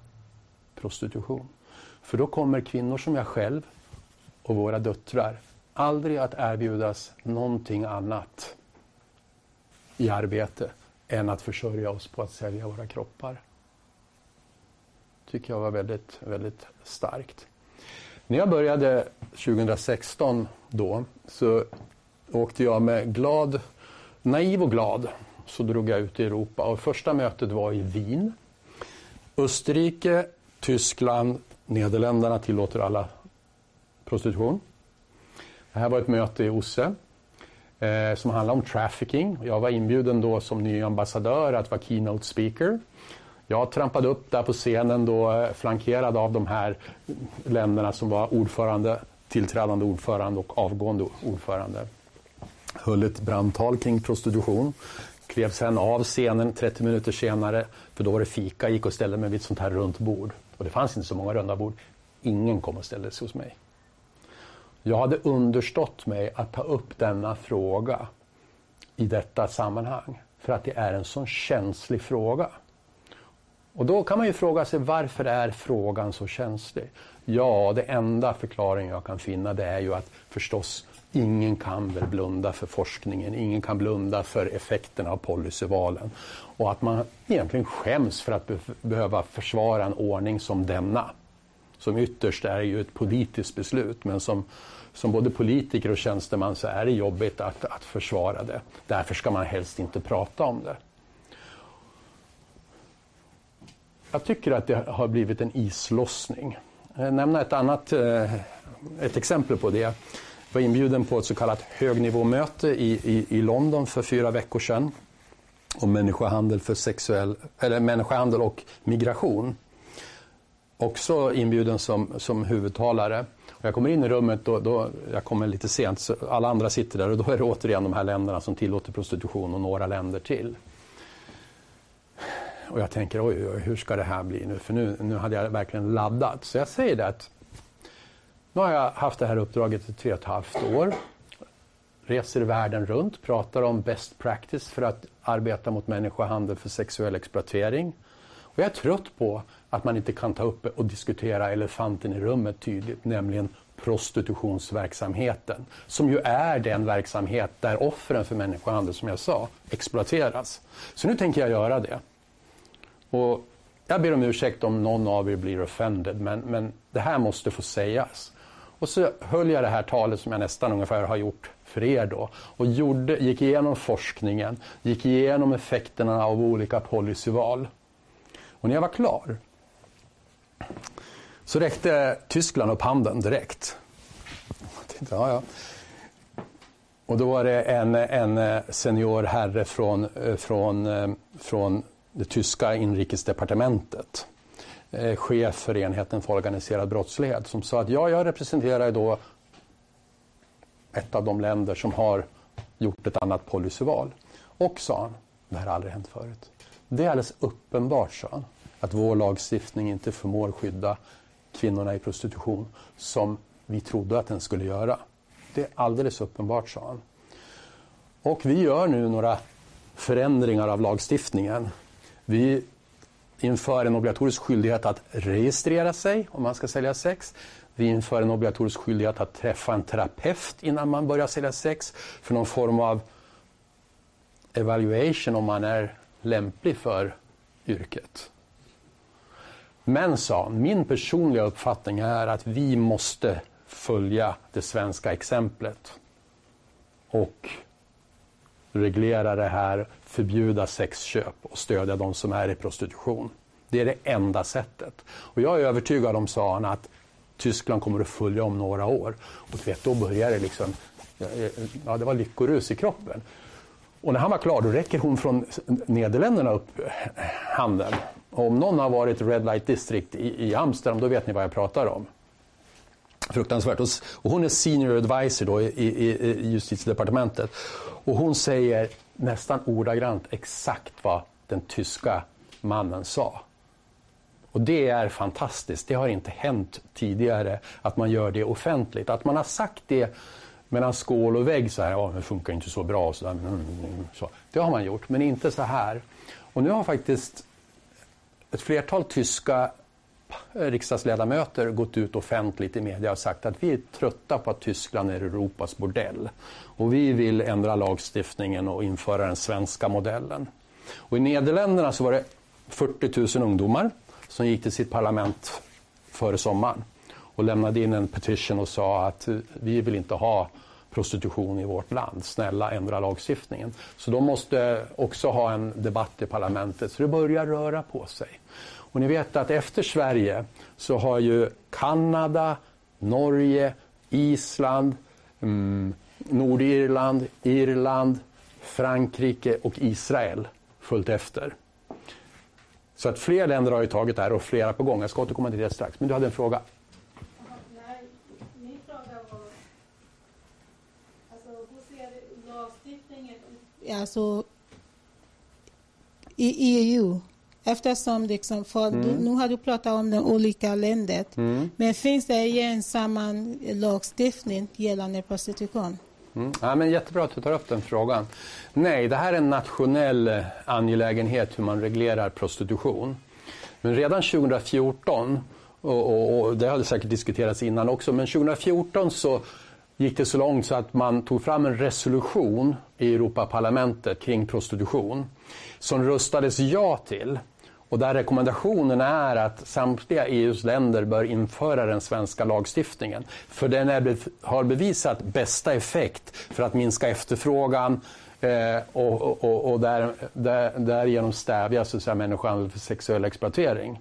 prostitution. För då kommer kvinnor som jag själv och våra döttrar aldrig att erbjudas någonting annat i arbete än att försörja oss på att sälja våra kroppar. tycker jag var väldigt, väldigt starkt. När jag började 2016 då så åkte jag med glad, naiv och glad så drog jag ut i Europa och första mötet var i Wien. Österrike, Tyskland, Nederländerna tillåter alla prostitution. Det här var ett möte i Osse eh, som handlade om trafficking. Jag var inbjuden då som ny ambassadör att vara keynote speaker. Jag trampade upp där på scenen då eh, flankerad av de här länderna som var ordförande, tillträdande ordförande och avgående ordförande. Höll ett brandtal kring prostitution. Klev sen av scenen 30 minuter senare, för då var det fika, gick och ställde mig vid ett sånt här runt bord. Och det fanns inte så många runda bord. Ingen kom och ställde sig hos mig. Jag hade understått mig att ta upp denna fråga i detta sammanhang. För att det är en sån känslig fråga. Och då kan man ju fråga sig varför är frågan så känslig? Ja, det enda förklaringen jag kan finna det är ju att förstås ingen kan väl blunda för forskningen, ingen kan blunda för effekterna av policyvalen. Och att man egentligen skäms för att be behöva försvara en ordning som denna. Som ytterst är ju ett politiskt beslut men som, som både politiker och tjänsteman så är det jobbigt att, att försvara det. Därför ska man helst inte prata om det. Jag tycker att det har blivit en islossning. Jag eh, nämna ett annat eh, ett exempel på det. Jag var inbjuden på ett så kallat högnivåmöte i, i, i London för fyra veckor sedan om människohandel, för sexuell, eller människohandel och migration. Också inbjuden som, som huvudtalare. Och jag kommer in i rummet, då, då, jag kommer lite sent, så alla andra sitter där och då är det återigen de här länderna som tillåter prostitution och några länder till. Och jag tänker, oj, oj, hur ska det här bli nu? För nu, nu hade jag verkligen laddat. Så jag säger det att nu har jag haft det här uppdraget i tre och ett halvt år. Reser världen runt, pratar om best practice för att arbeta mot människohandel för sexuell exploatering. Och jag är trött på att man inte kan ta upp och diskutera elefanten i rummet tydligt, nämligen prostitutionsverksamheten. Som ju är den verksamhet där offren för människohandel, som jag sa, exploateras. Så nu tänker jag göra det. Och jag ber om ursäkt om någon av er blir offended, men, men det här måste få sägas. Och så höll jag det här talet som jag nästan ungefär har gjort för er då. Och gjorde, gick igenom forskningen, gick igenom effekterna av olika policyval. Och när jag var klar så räckte Tyskland upp handen direkt. tänkte, ja, ja. Och då var det en, en senior herre från, eh, från, eh, från det tyska inrikesdepartementet, eh, chef för enheten för organiserad brottslighet, som sa att ja, jag representerar då ett av de länder som har gjort ett annat policyval. Och sa han, det här har aldrig hänt förut. Det är alldeles uppenbart, sa han, att vår lagstiftning inte förmår skydda kvinnorna i prostitution som vi trodde att den skulle göra. Det är alldeles uppenbart, sa han. Och vi gör nu några förändringar av lagstiftningen vi inför en obligatorisk skyldighet att registrera sig om man ska sälja sex. Vi inför en obligatorisk skyldighet att träffa en terapeut innan man börjar sälja sex för någon form av evaluation om man är lämplig för yrket. Men, sa min personliga uppfattning är att vi måste följa det svenska exemplet och reglera det här, förbjuda sexköp och stödja de som är i prostitution. Det är det enda sättet. Och jag är övertygad om, sa han, att Tyskland kommer att följa om några år. Och du vet, då börjar det liksom, eh, eh, ja det var lyckorus i kroppen. Och när han var klar, då räcker hon från Nederländerna upp handen. Och om någon har varit Red Light District i, i Amsterdam, då vet ni vad jag pratar om. Fruktansvärt. Och hon är senior advisor då i, i, i justitiedepartementet. Och hon säger nästan ordagrant exakt vad den tyska mannen sa. Och det är fantastiskt. Det har inte hänt tidigare att man gör det offentligt. Att man har sagt det mellan skål och vägg så här, ja det funkar inte så bra. Så, där, mm, mm, mm, så Det har man gjort, men inte så här. Och nu har faktiskt ett flertal tyska Eh, riksdagsledamöter gått ut offentligt i media och sagt att vi är trötta på att Tyskland är Europas bordell. Och vi vill ändra lagstiftningen och införa den svenska modellen. Och I Nederländerna så var det 40 000 ungdomar som gick till sitt parlament före sommaren och lämnade in en petition och sa att eh, vi vill inte ha prostitution i vårt land. Snälla ändra lagstiftningen. Så de måste också ha en debatt i parlamentet. Så det börjar röra på sig. Och ni vet att efter Sverige så har ju Kanada, Norge, Island, mm, Nordirland, Irland, Frankrike och Israel följt efter. Så att fler länder har ju tagit det här och flera på gång. Jag ska återkomma till det strax. Men du hade en fråga? Nej, min fråga var... Hur ser lagstiftningen ut? Alltså, i EU. Eftersom liksom, för du, nu har du pratat om de olika länder. Men finns det gemensamma lagstiftning gällande prostitution? Mm. Ja, men jättebra att du tar upp den frågan. Nej, det här är en nationell angelägenhet hur man reglerar prostitution. Men redan 2014, och, och, och det hade säkert diskuterats innan också, men 2014 så gick det så långt så att man tog fram en resolution i Europaparlamentet kring prostitution som röstades ja till. Och där rekommendationen är att samtliga EUs länder bör införa den svenska lagstiftningen. För den är, har bevisat bästa effekt för att minska efterfrågan eh, och, och, och där, där, därigenom stävja så att säga, människohandel för sexuell exploatering.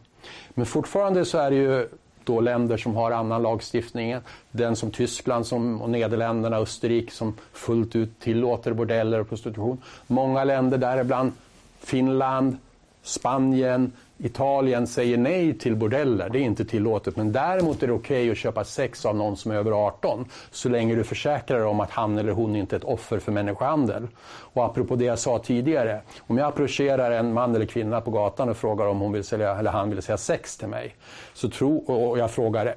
Men fortfarande så är det ju då länder som har annan lagstiftning. Den som Tyskland som, och Nederländerna och Österrike som fullt ut tillåter bordeller och prostitution. Många länder, däribland Finland, Spanien, Italien säger nej till bordeller. Det är inte tillåtet. Men däremot är det okej okay att köpa sex av någon som är över 18 så länge du försäkrar dig om att han eller hon inte är ett offer för människohandel. Och apropå det jag sa tidigare. Om jag approcherar en man eller kvinna på gatan och frågar om hon vill sälja, eller han vill sälja sex till mig så tro, och jag frågar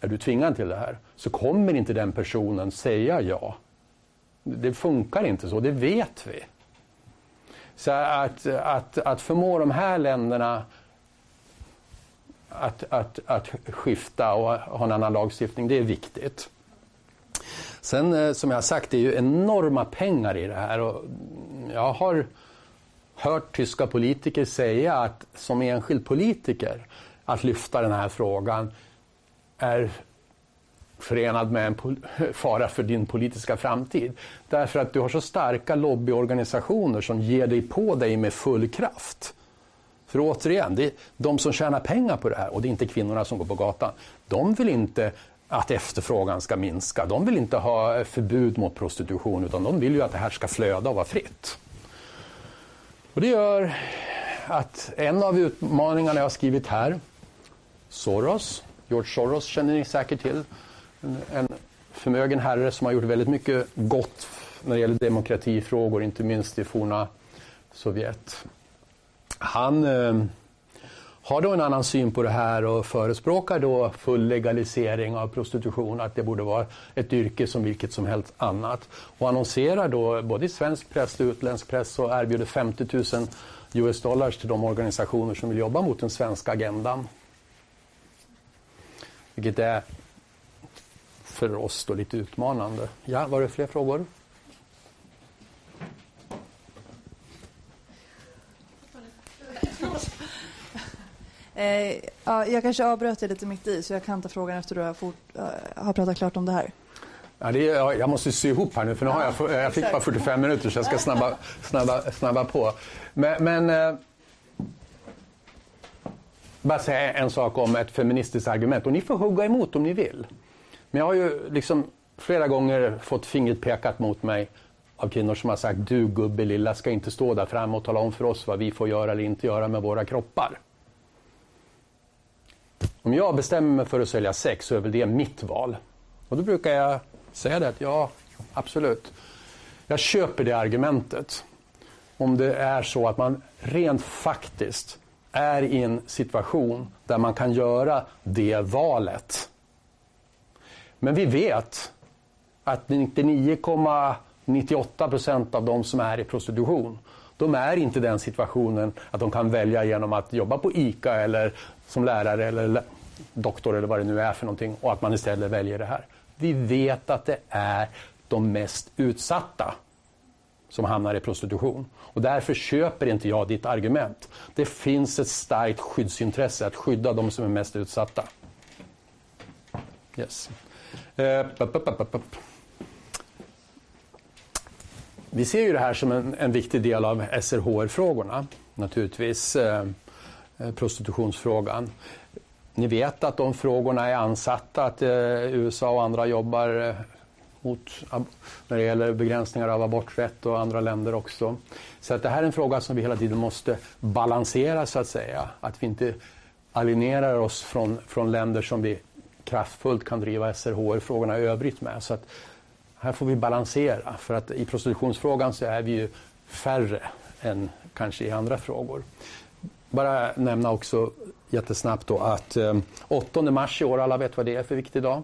är du tvingad till det här? Så kommer inte den personen säga ja. Det funkar inte så, det vet vi. Så att, att, att förmå de här länderna att, att, att skifta och ha en annan lagstiftning, det är viktigt. Sen eh, som jag har sagt, det är ju enorma pengar i det här. Och jag har hört tyska politiker säga att som enskild politiker att lyfta den här frågan är förenad med en fara för din politiska framtid. Därför att du har så starka lobbyorganisationer som ger dig på dig med full kraft. För återigen, det är de som tjänar pengar på det här, och det är inte kvinnorna som går på gatan, de vill inte att efterfrågan ska minska. De vill inte ha förbud mot prostitution, utan de vill ju att det här ska flöda och vara fritt. Och det gör att en av utmaningarna jag har skrivit här, Soros, George Soros känner ni säkert till, en, förmögen herre som har gjort väldigt mycket gott när det gäller demokratifrågor, inte minst i forna Sovjet. Han eh, har då en annan syn på det här och förespråkar då full legalisering av prostitution, att det borde vara ett yrke som vilket som helst annat. Och annonserar då både i svensk press och utländsk press och erbjuder 50 000 US dollars till de organisationer som vill jobba mot den svenska agendan. Vilket är för oss då lite utmanande. Ja, var det fler frågor? Eh, ja, jag kanske avbröt dig lite mitt i så jag kan ta frågan efter du har, fort, uh, har pratat klart om det här. Ja, det är, jag måste sy ihop här nu för nu har jag, jag fick bara 45 minuter så jag ska snabba, snabba, snabba på. Men, men eh, bara säga en sak om ett feministiskt argument och ni får hugga emot om ni vill. Men jag har ju liksom flera gånger fått fingret pekat mot mig av kvinnor som har sagt du gubbe lilla ska inte stå där framme och tala om för oss vad vi får göra eller inte göra med våra kroppar. Om jag bestämmer mig för att sälja sex så är väl det mitt val. Och då brukar jag säga det att ja, absolut. Jag köper det argumentet. Om det är så att man rent faktiskt är i en situation där man kan göra det valet. Men vi vet att 99,98 procent av de som är i prostitution, De är inte i den situationen att de kan välja genom att jobba på ICA eller som lärare eller doktor eller vad det nu är för någonting och att man istället väljer det här. Vi vet att det är de mest utsatta som hamnar i prostitution. Och därför köper inte jag ditt argument. Det finns ett starkt skyddsintresse att skydda de som är mest utsatta. Yes. Eh, vi ser ju det här som en, en viktig del av SRHR-frågorna, naturligtvis, eh, prostitutionsfrågan. Ni vet att de frågorna är ansatta, att eh, USA och andra jobbar mot, när det gäller begränsningar av aborträtt och andra länder också. Så att det här är en fråga som vi hela tiden måste balansera så att säga. Att vi inte alienerar oss från, från länder som vi kraftfullt kan driva SRHR-frågorna i övrigt med. Så att här får vi balansera för att i prostitutionsfrågan så är vi ju färre än kanske i andra frågor. Bara nämna också jättesnabbt då att eh, 8 mars i år, alla vet vad det är för viktig dag?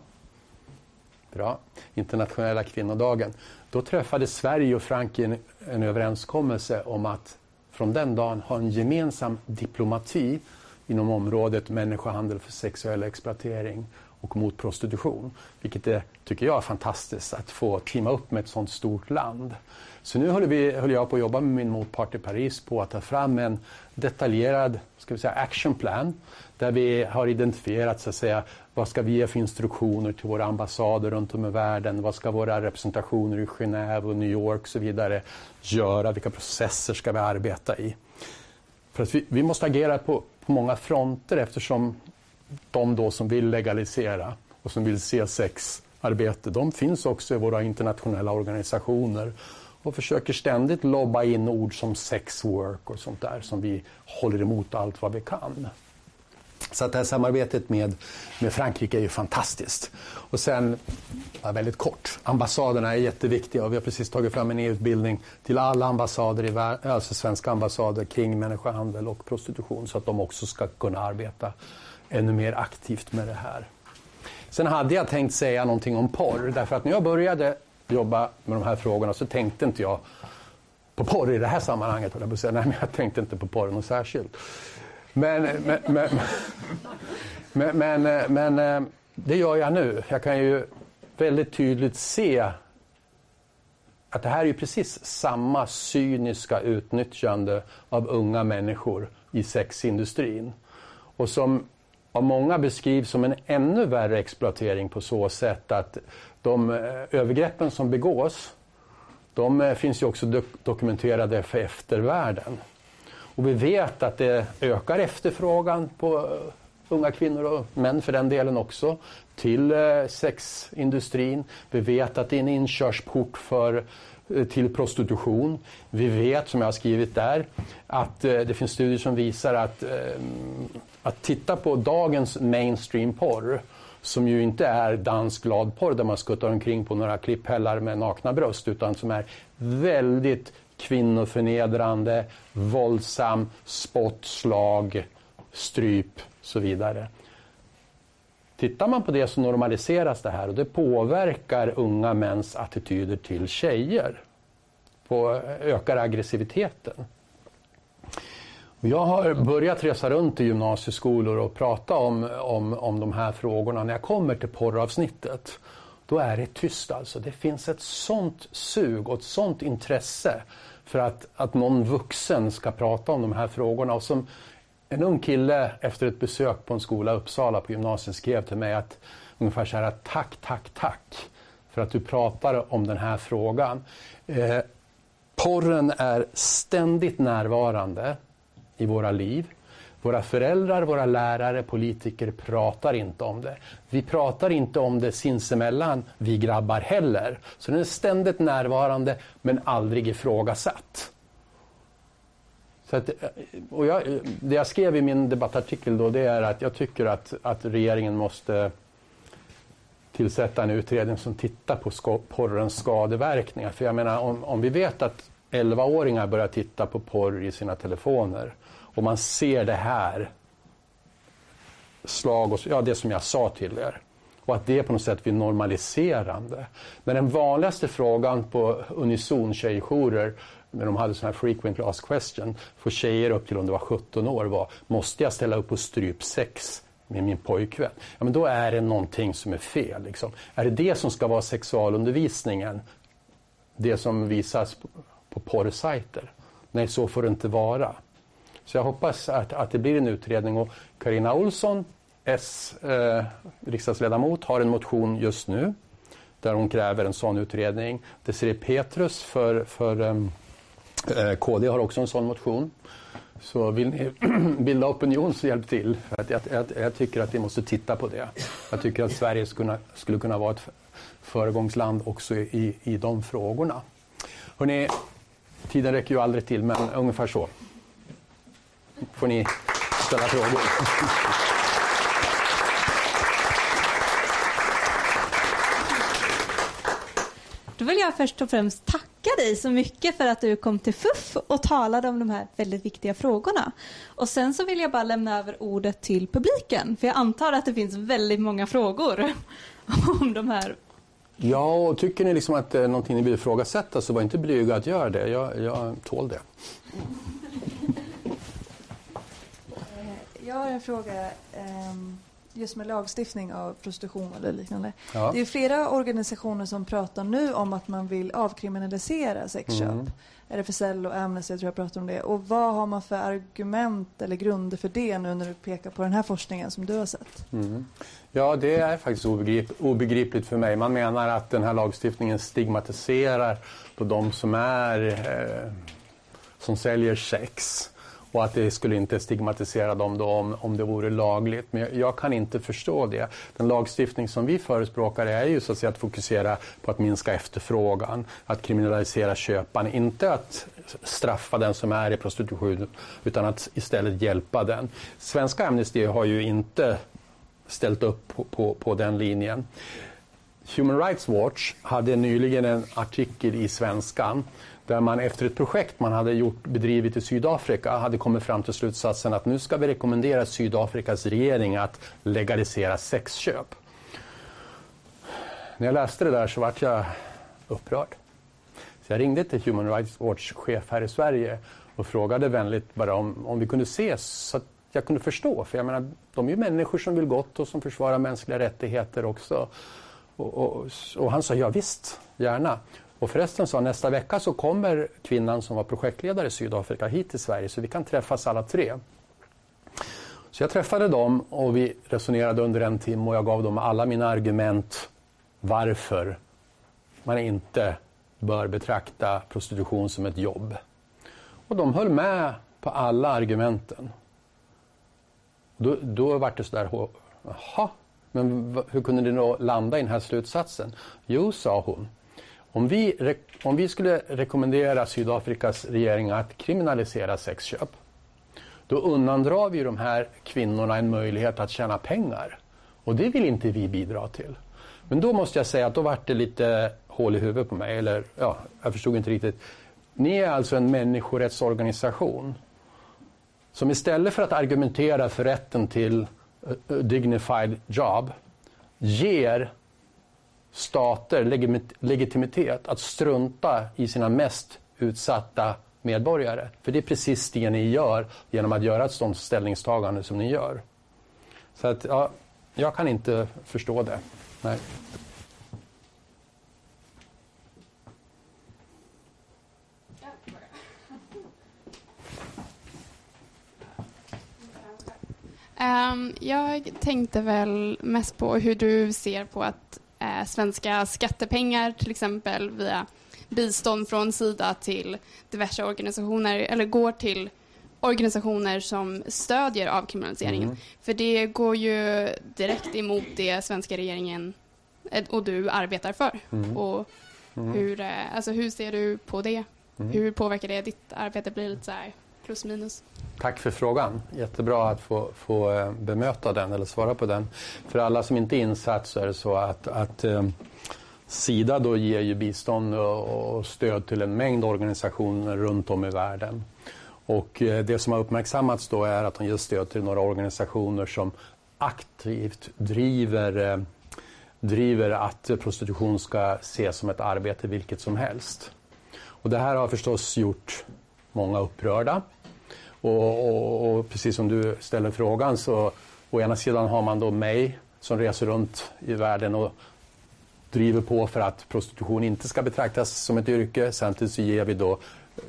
Bra. Internationella kvinnodagen. Då träffade Sverige och Frankrike en, en överenskommelse om att från den dagen ha en gemensam diplomati inom området människohandel för sexuell exploatering och mot prostitution. Vilket är, tycker jag är fantastiskt att få teama upp med ett sådant stort land. Så nu håller, vi, håller jag på att jobba med min motpart i Paris på att ta fram en detaljerad ska vi säga, action plan där vi har identifierat så att säga, vad ska vi ge för instruktioner till våra ambassader runt om i världen? Vad ska våra representationer i Genève och New York och så vidare göra? Vilka processer ska vi arbeta i? För att vi, vi måste agera på, på många fronter eftersom de då som vill legalisera och som vill se sexarbete, de finns också i våra internationella organisationer och försöker ständigt lobba in ord som sex work och sånt där som vi håller emot allt vad vi kan. Så att det här samarbetet med, med Frankrike är ju fantastiskt. Och sen, bara väldigt kort, ambassaderna är jätteviktiga och vi har precis tagit fram en EU-utbildning till alla ambassader, i världen, alltså svenska ambassader kring människohandel och prostitution så att de också ska kunna arbeta ännu mer aktivt med det här. Sen hade jag tänkt säga någonting om porr därför att när jag började jobba med de här frågorna så tänkte inte jag på porr i det här sammanhanget. Jag, säga. Nej, men jag tänkte inte på porr något särskilt. Men, men, men, men, men, men, eh, det gör jag nu. Jag kan ju väldigt tydligt se att det här är precis samma cyniska utnyttjande av unga människor i sexindustrin. Och som av många beskrivs som en ännu värre exploatering på så sätt att de eh, övergreppen som begås, de eh, finns ju också dokumenterade för eftervärlden. Och vi vet att det ökar efterfrågan på eh, unga kvinnor och män för den delen också till sexindustrin. Vi vet att det är en inkörsport för Eh, till prostitution. Vi vet, som jag har skrivit där, att eh, det finns studier som visar att eh, att titta på dagens mainstream porr som ju inte är dansk gladporr där man skuttar omkring på några klipphällar med nakna bröst utan som är väldigt kvinnoförnedrande, våldsam, spott, slag, stryp och så vidare. Tittar man på det så normaliseras det här och det påverkar unga mäns attityder till tjejer. På, ökar aggressiviteten. Jag har börjat resa runt i gymnasieskolor och prata om, om, om de här frågorna. När jag kommer till porravsnittet, då är det tyst alltså. Det finns ett sånt sug och ett sånt intresse för att, att någon vuxen ska prata om de här frågorna. Och som en ung kille efter ett besök på en skola i Uppsala på gymnasiet skrev till mig att ungefär så här tack, tack, tack för att du pratar om den här frågan. Eh, porren är ständigt närvarande i våra liv. Våra föräldrar, våra lärare, politiker pratar inte om det. Vi pratar inte om det sinsemellan, vi grabbar heller. Så den är ständigt närvarande men aldrig ifrågasatt. Så att, och jag, det jag skrev i min debattartikel då det är att jag tycker att, att regeringen måste tillsätta en utredning som tittar på porrens skadeverkningar. För jag menar om, om vi vet att 11-åringar börjar titta på porr i sina telefoner och man ser det här slag och ja, det som jag sa till er. Och att det på något sätt blir normaliserande. Men den vanligaste frågan på unison tjejjourer när de hade sån här frequent last question för tjejer upp till om det var 17 år var måste jag ställa upp på strypsex med min pojkvän? Ja, men då är det någonting som är fel. Liksom. Är det det som ska vara sexualundervisningen? Det som visas på, på porrsajter? Nej, så får det inte vara. Så jag hoppas att, att det blir en utredning och Karina Olsson, S eh, riksdagsledamot, har en motion just nu där hon kräver en sån utredning. Desirée Petrus för, för ehm, eh, KD har också en sån motion. Så vill ni bilda opinion så hjälp till. För att jag, jag, jag, tycker att vi måste titta på det. Jag tycker att Sverige skulle kunna, skulle kunna vara ett föregångsland också i, i de frågorna. Hörrni, tiden räcker ju aldrig till, men ungefär så. får ni ställa frågor. Då vill jag först och främst tacka dig så mycket för att du kom till FUF och talade om de här väldigt viktiga frågorna. Och sen så vill jag bara lämna över ordet till publiken, för jag antar att det finns väldigt många frågor om de här Ja, och tycker ni liksom att det är någonting ni vill ifrågasätta så var inte blyga att göra det. Jag, jag tål det. Jag har en fråga. Um just med lagstiftning av prostitution eller liknande. Ja. Det är flera organisationer som pratar nu om att man vill avkriminalisera sexköp. Mm. RFSL och Amnesty tror jag pratar om det. Och vad har man för argument eller grunder för det nu när du pekar på den här forskningen som du har sett? Mm. Ja, det är faktiskt obegrip obegripligt för mig. Man menar att den här lagstiftningen stigmatiserar på de som är eh, som säljer sex och att det skulle inte stigmatisera dem då om, om det vore lagligt. Men jag, jag, kan inte förstå det. Den lagstiftning som vi förespråkar är ju så att, säga, att fokusera på att minska efterfrågan, att kriminalisera köparen, inte att straffa den som är i prostitution utan att istället hjälpa den. Svenska Amnesty har ju inte ställt upp på, på, på den linjen. Human Rights Watch hade nyligen en artikel i Svenskan där man efter ett projekt man hade gjort, bedrivit i Sydafrika hade kommit fram till slutsatsen att nu ska vi rekommendera Sydafrikas regering att legalisera sexköp. När jag läste det där så vart jag upprörd. Så jag ringde till Human Rights Watch chef här i Sverige och frågade vänligt bara om, om vi kunde ses så att jag kunde förstå. För jag menar, de är ju människor som vill gott och som försvarar mänskliga rättigheter också. Och, och, och han sa ja visst, gärna. Och förresten så nästa vecka så kommer kvinnan som var projektledare i Sydafrika hit till Sverige så vi kan träffas alla tre. Så jag träffade dem och vi resonerade under en timme och jag gav dem alla mina argument varför man inte bör betrakta prostitution som ett jobb. Och de höll med på alla argumenten. Då, då var det sådär, jaha, men hur kunde ni då landa i den här slutsatsen? Jo, sa hon, om vi, om vi skulle rekommendera Sydafrikas regering att kriminalisera sexköp, då undandrar vi de här kvinnorna en möjlighet att tjäna pengar. Och det vill inte vi bidra till. Men då måste jag säga att då vart det lite hål i huvudet på mig. Eller ja, jag förstod inte riktigt. Ni är alltså en människorättsorganisation som istället för att argumentera för rätten till eh, eh, dignified job ger stater legitimitet att strunta i sina mest utsatta medborgare. För det är precis det ni gör genom att göra ett sådant ställningstagande som ni gör. Så att, ja, jag kan inte förstå det. Nej. Ehm, jag tänkte väl mest på hur du ser på att eh, svenska skattepengar till exempel via bistånd från Sida till diverse organisationer eller går till organisationer som stödjer avkriminaliseringen. Mm. För det går ju direkt emot det svenska regeringen eh, och du arbetar för. Mm. Och mm. Hur, eh, alltså hur ser du på det? Mm. Hur påverkar det ditt arbete? Blir lite så här plus minus? Tack för frågan. Jättebra att få, få eh, bemöta den eller svara på den. För alla som inte är insatt så är det så att, att eh, Sida då ger ju bistånd och, stöd till en mängd organisationer runt om i världen. Och eh, det som har uppmärksammats då är att de ger stöd till några organisationer som aktivt driver, driver att prostitution ska ses som ett arbete vilket som helst. Och det här har förstås gjort många upprörda. Och, och, och, precis som du ställer frågan så å ena sidan har man då mig som reser runt i världen och driver på för att prostitution inte ska betraktas som ett yrke. Samtidigt så ger vi då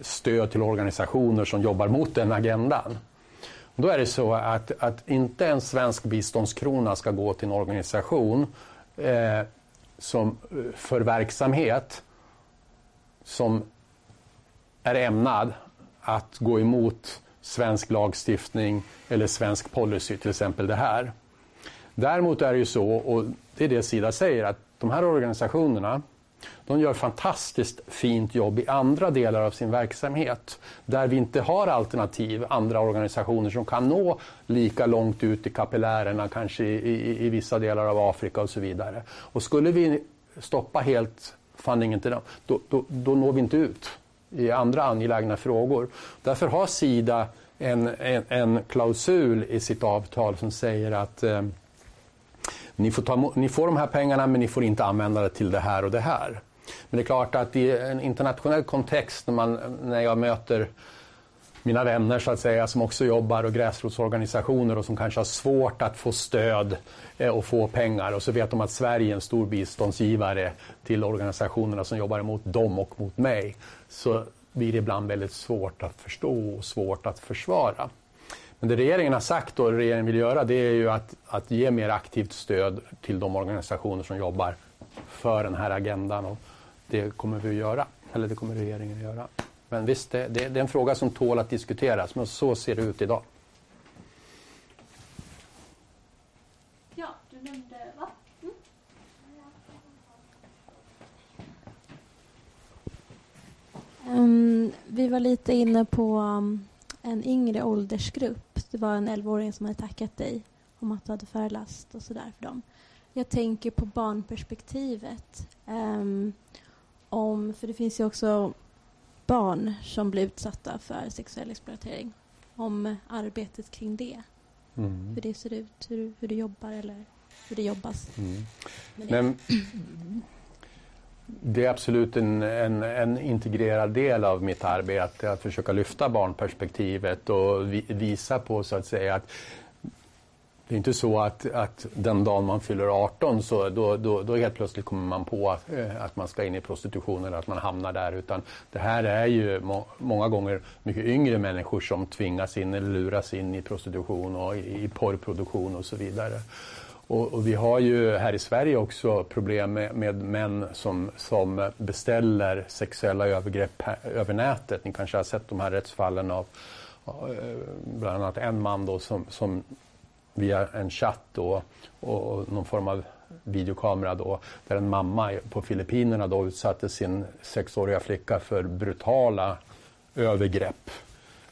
stöd till organisationer som jobbar mot den agendan. Då är det så att, att inte en svensk biståndskrona ska gå till en organisation eh, som, eh, för verksamhet som är ämnad att gå emot svensk lagstiftning eller svensk policy, till exempel det här. Däremot är det ju så, och det är det Sida säger, att de här organisationerna de gör fantastiskt fint jobb i andra delar av sin verksamhet där vi inte har alternativ, andra organisationer som kan nå lika långt ut i kapillärerna, kanske i, i, i vissa delar av Afrika och så vidare. Och skulle vi stoppa helt fundingen till dem, då, då, då når vi inte ut i andra angelägna frågor. Därför har Sida en, en, en klausul i sitt avtal som säger att eh, ni får, ta, ni får de här pengarna men ni får inte använda det till det här och det här. Men det är klart att i en internationell kontext när, man, när jag möter mina vänner så att säga som också jobbar och gräsrotsorganisationer och som kanske har svårt att få stöd eh, och få pengar och så vet de att Sverige är en stor biståndsgivare till organisationerna som jobbar emot dem och mot mig. Så blir det ibland väldigt svårt att förstå och svårt att försvara. Men det regeringen har sagt och regeringen vill göra det är ju att, att ge mer aktivt stöd till de organisationer som jobbar för den här agendan. Och det kommer vi att göra, eller det kommer regeringen att göra. Men visst, det, det, det är en fråga som tål att diskuteras, men så ser det ut idag. Ja, du nämnde, va? Mm. Um, vi var lite inne på um, en yngre åldersgrupp. Det var en 11-åring som hade tackat dig om att du hade föreläst och sådär för dem. Jag tänker på barnperspektivet. Um, om, för det finns ju också barn som blir utsatta för sexuell exploatering. Om arbetet kring det. Mm. Hur det ser ut, hur, hur du jobbar eller hur det jobbas. Mm. Det. Men, det är absolut en, en, en, integrerad del av mitt arbete att försöka lyfta barnperspektivet och vi, visa på så att säga att det är inte så att, att den dagen man fyller 18 så då, då, då helt plötsligt kommer man på att, att man ska in i prostitution eller att man hamnar där. Utan det här är ju må, många gånger mycket yngre människor som tvingas in eller luras in i prostitution och i, i porrproduktion och så vidare. Och, och, vi har ju här i Sverige också problem med, med män som, som beställer sexuella övergrepp över nätet. Ni kanske har sett de här rättsfallen av eh, bland annat en man då som, som via en chatt då, och någon form av videokamera då, där en mamma på Filippinerna då utsatte sin sexåriga flicka för brutala övergrepp.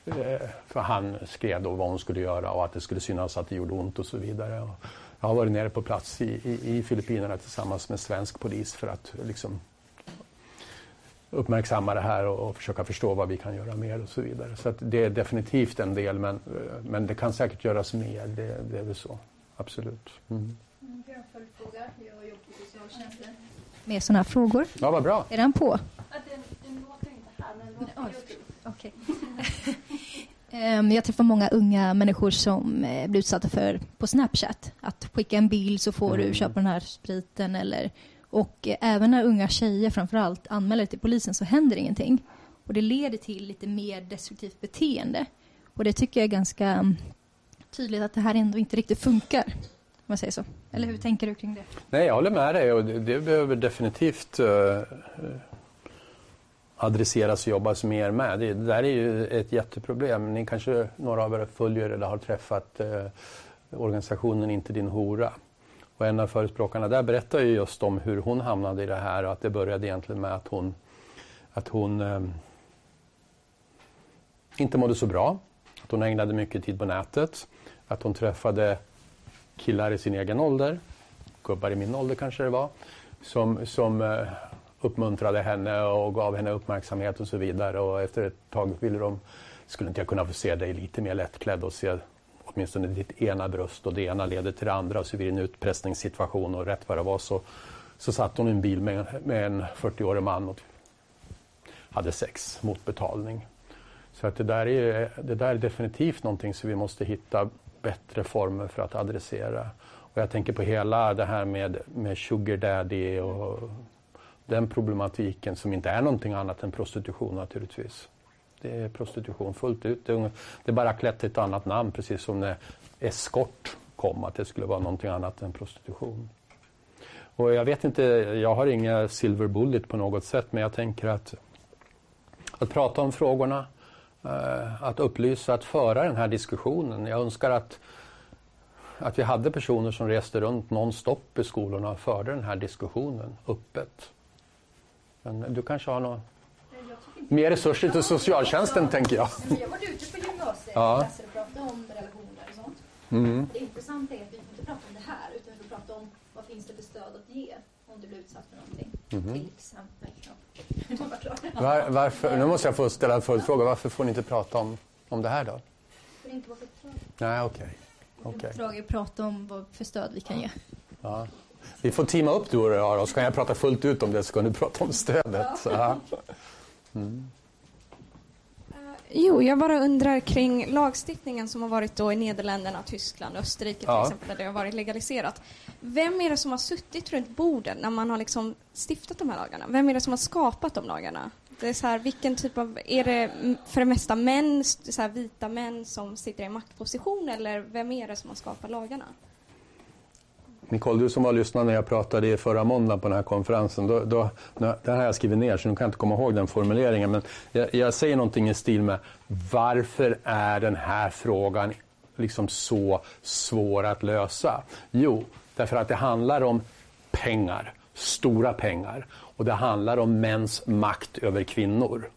Eh, för han skrev då vad hon skulle göra och att det skulle synas att det gjorde ont och så vidare. Jag har varit nere på plats i, i, i Filippinerna tillsammans med svensk polis för att liksom, uppmärksamma det här och, och, försöka förstå vad vi kan göra mer och så vidare. Så det är definitivt en del men, men det kan säkert göras mer, det, det är väl så. Absolut. Mm. Jag har en följdfråga. Jag jobbar på socialtjänsten. Med sådana här frågor. Ja, vad bra. Är den på? Ja, den, den låter inte här, men låter Okej. Ehm, jag träffar många unga människor som eh, blir utsatta för på Snapchat. Att skicka en bild så får mm. du köpa den här spriten eller och eh, även när unga tjejer framförallt anmäler till polisen så händer ingenting. Och det leder till lite mer destruktivt beteende. Och det tycker jag är ganska mm, tydligt att det här ändå inte riktigt funkar. Om man säger så. Eller hur tänker du kring det? Nej, jag håller med dig och det, det behöver definitivt eh, eh adresseras och jobbas mer med. Det, det där är ju ett jätteproblem. Ni kanske, några av er följer eller har träffat eh, organisationen Inte din hora. Och en av förespråkarna där berättar ju just om hur hon hamnade i det här och att det började egentligen med att hon, att hon eh, inte mådde så bra. Att hon ägnade mycket tid på nätet. Att hon träffade killar i sin egen ålder, gubbar i min ålder kanske det var, som, som eh, uppmuntrade henne och gav henne uppmärksamhet och så vidare. Och efter ett tag ville de, skulle inte jag kunna få se dig lite mer lättklädd och se åtminstone ditt ena bröst och det ena leder till det andra så blir det en utpressningssituation och rätt vad det var så, så satt hon i en bil med, med en 40-årig man och hade sex mot betalning. Så att det, där är, det där är definitivt någonting som vi måste hitta bättre former för att adressera. Och jag tänker på hela det här med, med sugar daddy och den problematiken som inte är någonting annat än prostitution naturligtvis. Det är prostitution fullt ut. Det är bara klätt till ett annat namn precis som när eskort kom att det skulle vara någonting annat än prostitution. Och jag vet inte, jag har inga silver bullet på något sätt men jag tänker att att prata om frågorna, eh, att upplysa, att föra den här diskussionen. Jag önskar att, att vi hade personer som reste runt nonstop i skolorna och förde den här diskussionen öppet. Men du kanske har något mer resurser till socialtjänsten, tänker jag. Har varit ute på gymnasiet Ja. och pratat om relationer och sånt. Mm. Det intressanta är att vi får inte prata om det här utan vi får prata om vad finns det för stöd att ge om du blir utsatt för någonting. Mhm. Till exempel. Ja. Var. Var, varför, nu måste jag få ställa en följdfråga. Varför får ni inte prata om, om det här då? För det inte var för uppdrag. Nej, okej. Okej. Uppdrag är att prata om vad för stöd vi kan ge. Ja. Vi får teama upp du och jag så kan jag prata fullt ut om det så kan du prata om stödet. Så, ja. Mm. Jo, jag bara undrar kring lagstiftningen som har varit då i Nederländerna, Tyskland, Österrike till Ja. exempel, där det har varit legaliserat. Vem är det som har suttit runt bordet när man har liksom stiftat de här lagarna? Vem är det som har skapat de lagarna? Det är så här, vilken typ av, är det för det mesta män, så här, vita män som sitter i maktposition eller vem är det som har skapat lagarna? Nicole, du som var lyssnade när jag pratade i förra måndagen på den här konferensen, då, då, det här har jag skrivit ner så nu kan jag inte komma ihåg den formuleringen, men jag, jag säger någonting i stil med varför är den här frågan liksom så svår att lösa? Jo, därför att det handlar om pengar, stora pengar, och det handlar om mäns makt över kvinnor.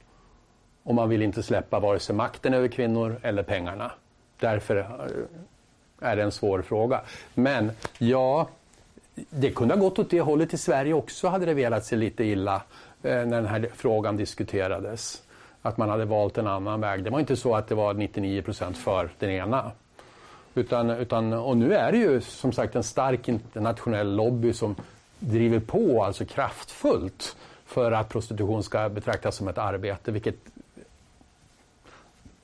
Och man vill inte släppa vare sig makten över kvinnor eller pengarna. Därför eh, är det en svår fråga. Men ja, det kunde ha gått åt det hållet i Sverige också hade det velat sig lite illa eh, när den här frågan diskuterades. Att man hade valt en annan väg. Det var inte så att det var 99 procent för den ena. Utan, utan, och nu är det ju som sagt en stark internationell lobby som driver på alltså kraftfullt för att prostitution ska betraktas som ett arbete, vilket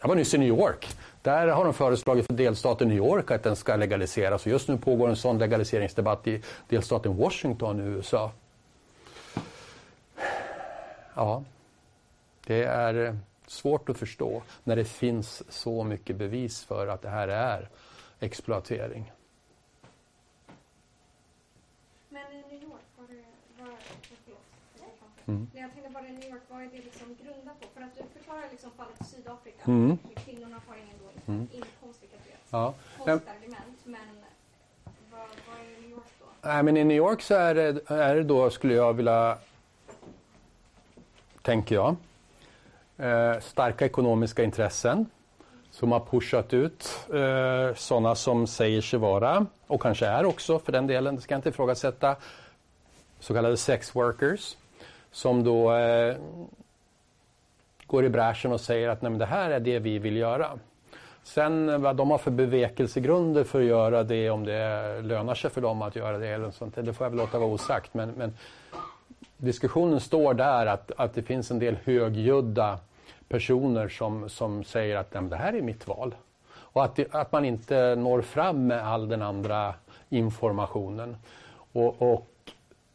jag var nyss i New York. Där har de föreslagit för delstaten New York att den ska legaliseras. Och just nu pågår en sån legaliseringsdebatt i delstaten Washington i USA. Ja, det är eh, svårt att förstå när det finns så mycket bevis för att det här är exploatering. Men i New York, var det, var, förlåt, Mm. jag tänkte bara i New York, vad är det liksom grundat på? För att du förklarar liksom fallet Sydafrika, Mm. kvinnorna har ingen Mm. är ett Ja. konstigt argument, men vad, vad är New York då? Nej, men I New York så är det, är det då, skulle jag vilja, tänker jag, eh, starka ekonomiska intressen som har pushat ut eh, sådana som säger sig vara, och kanske är också för den delen, det ska jag inte ifrågasätta, så kallade sex workers som då eh, går i bräschen och säger att Nej, det här är det vi vill göra. Sen vad de har för bevekelsegrunder för att göra det, om det lönar sig för dem att göra det eller sånt, det får jag väl låta vara osagt. Men, men diskussionen står där att, att det finns en del högljudda personer som, som säger att det här är mitt val. Och att, det, att man inte når fram med all den andra informationen. Och, och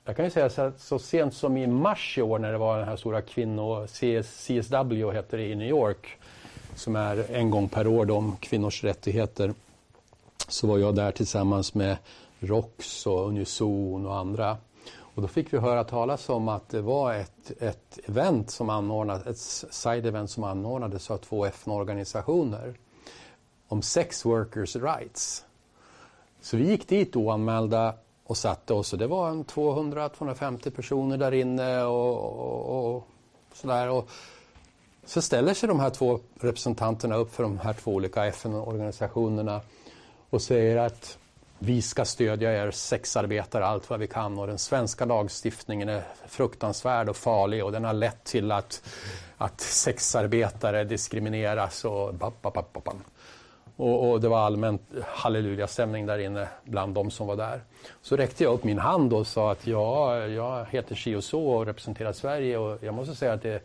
jag kan ju säga så att så sent som i mars i år när det var den här stora kvinno... CS, CSW heter det i New York som är en gång per år om kvinnors rättigheter så var jag där tillsammans med ROX och Unison och andra. Och då fick vi höra talas om att det var ett, ett event som anordnades, ett side-event som anordnades av två FN-organisationer om sex workers rights. Så vi gick dit oanmälda och satte oss och det var 200-250 personer där inne och, och, och sådär. Och så ställer sig de här två representanterna upp för de här två olika FN-organisationerna och säger att vi ska stödja er sexarbetare allt vad vi kan och den svenska lagstiftningen är fruktansvärd och farlig och den har lett till att, att sexarbetare diskrimineras och bap, bap, bap. Och, och det var allmänt halleluja-stämning där inne bland de som var där. Så räckte jag upp min hand och sa att ja, jag heter si och så och representerar Sverige och jag måste säga att det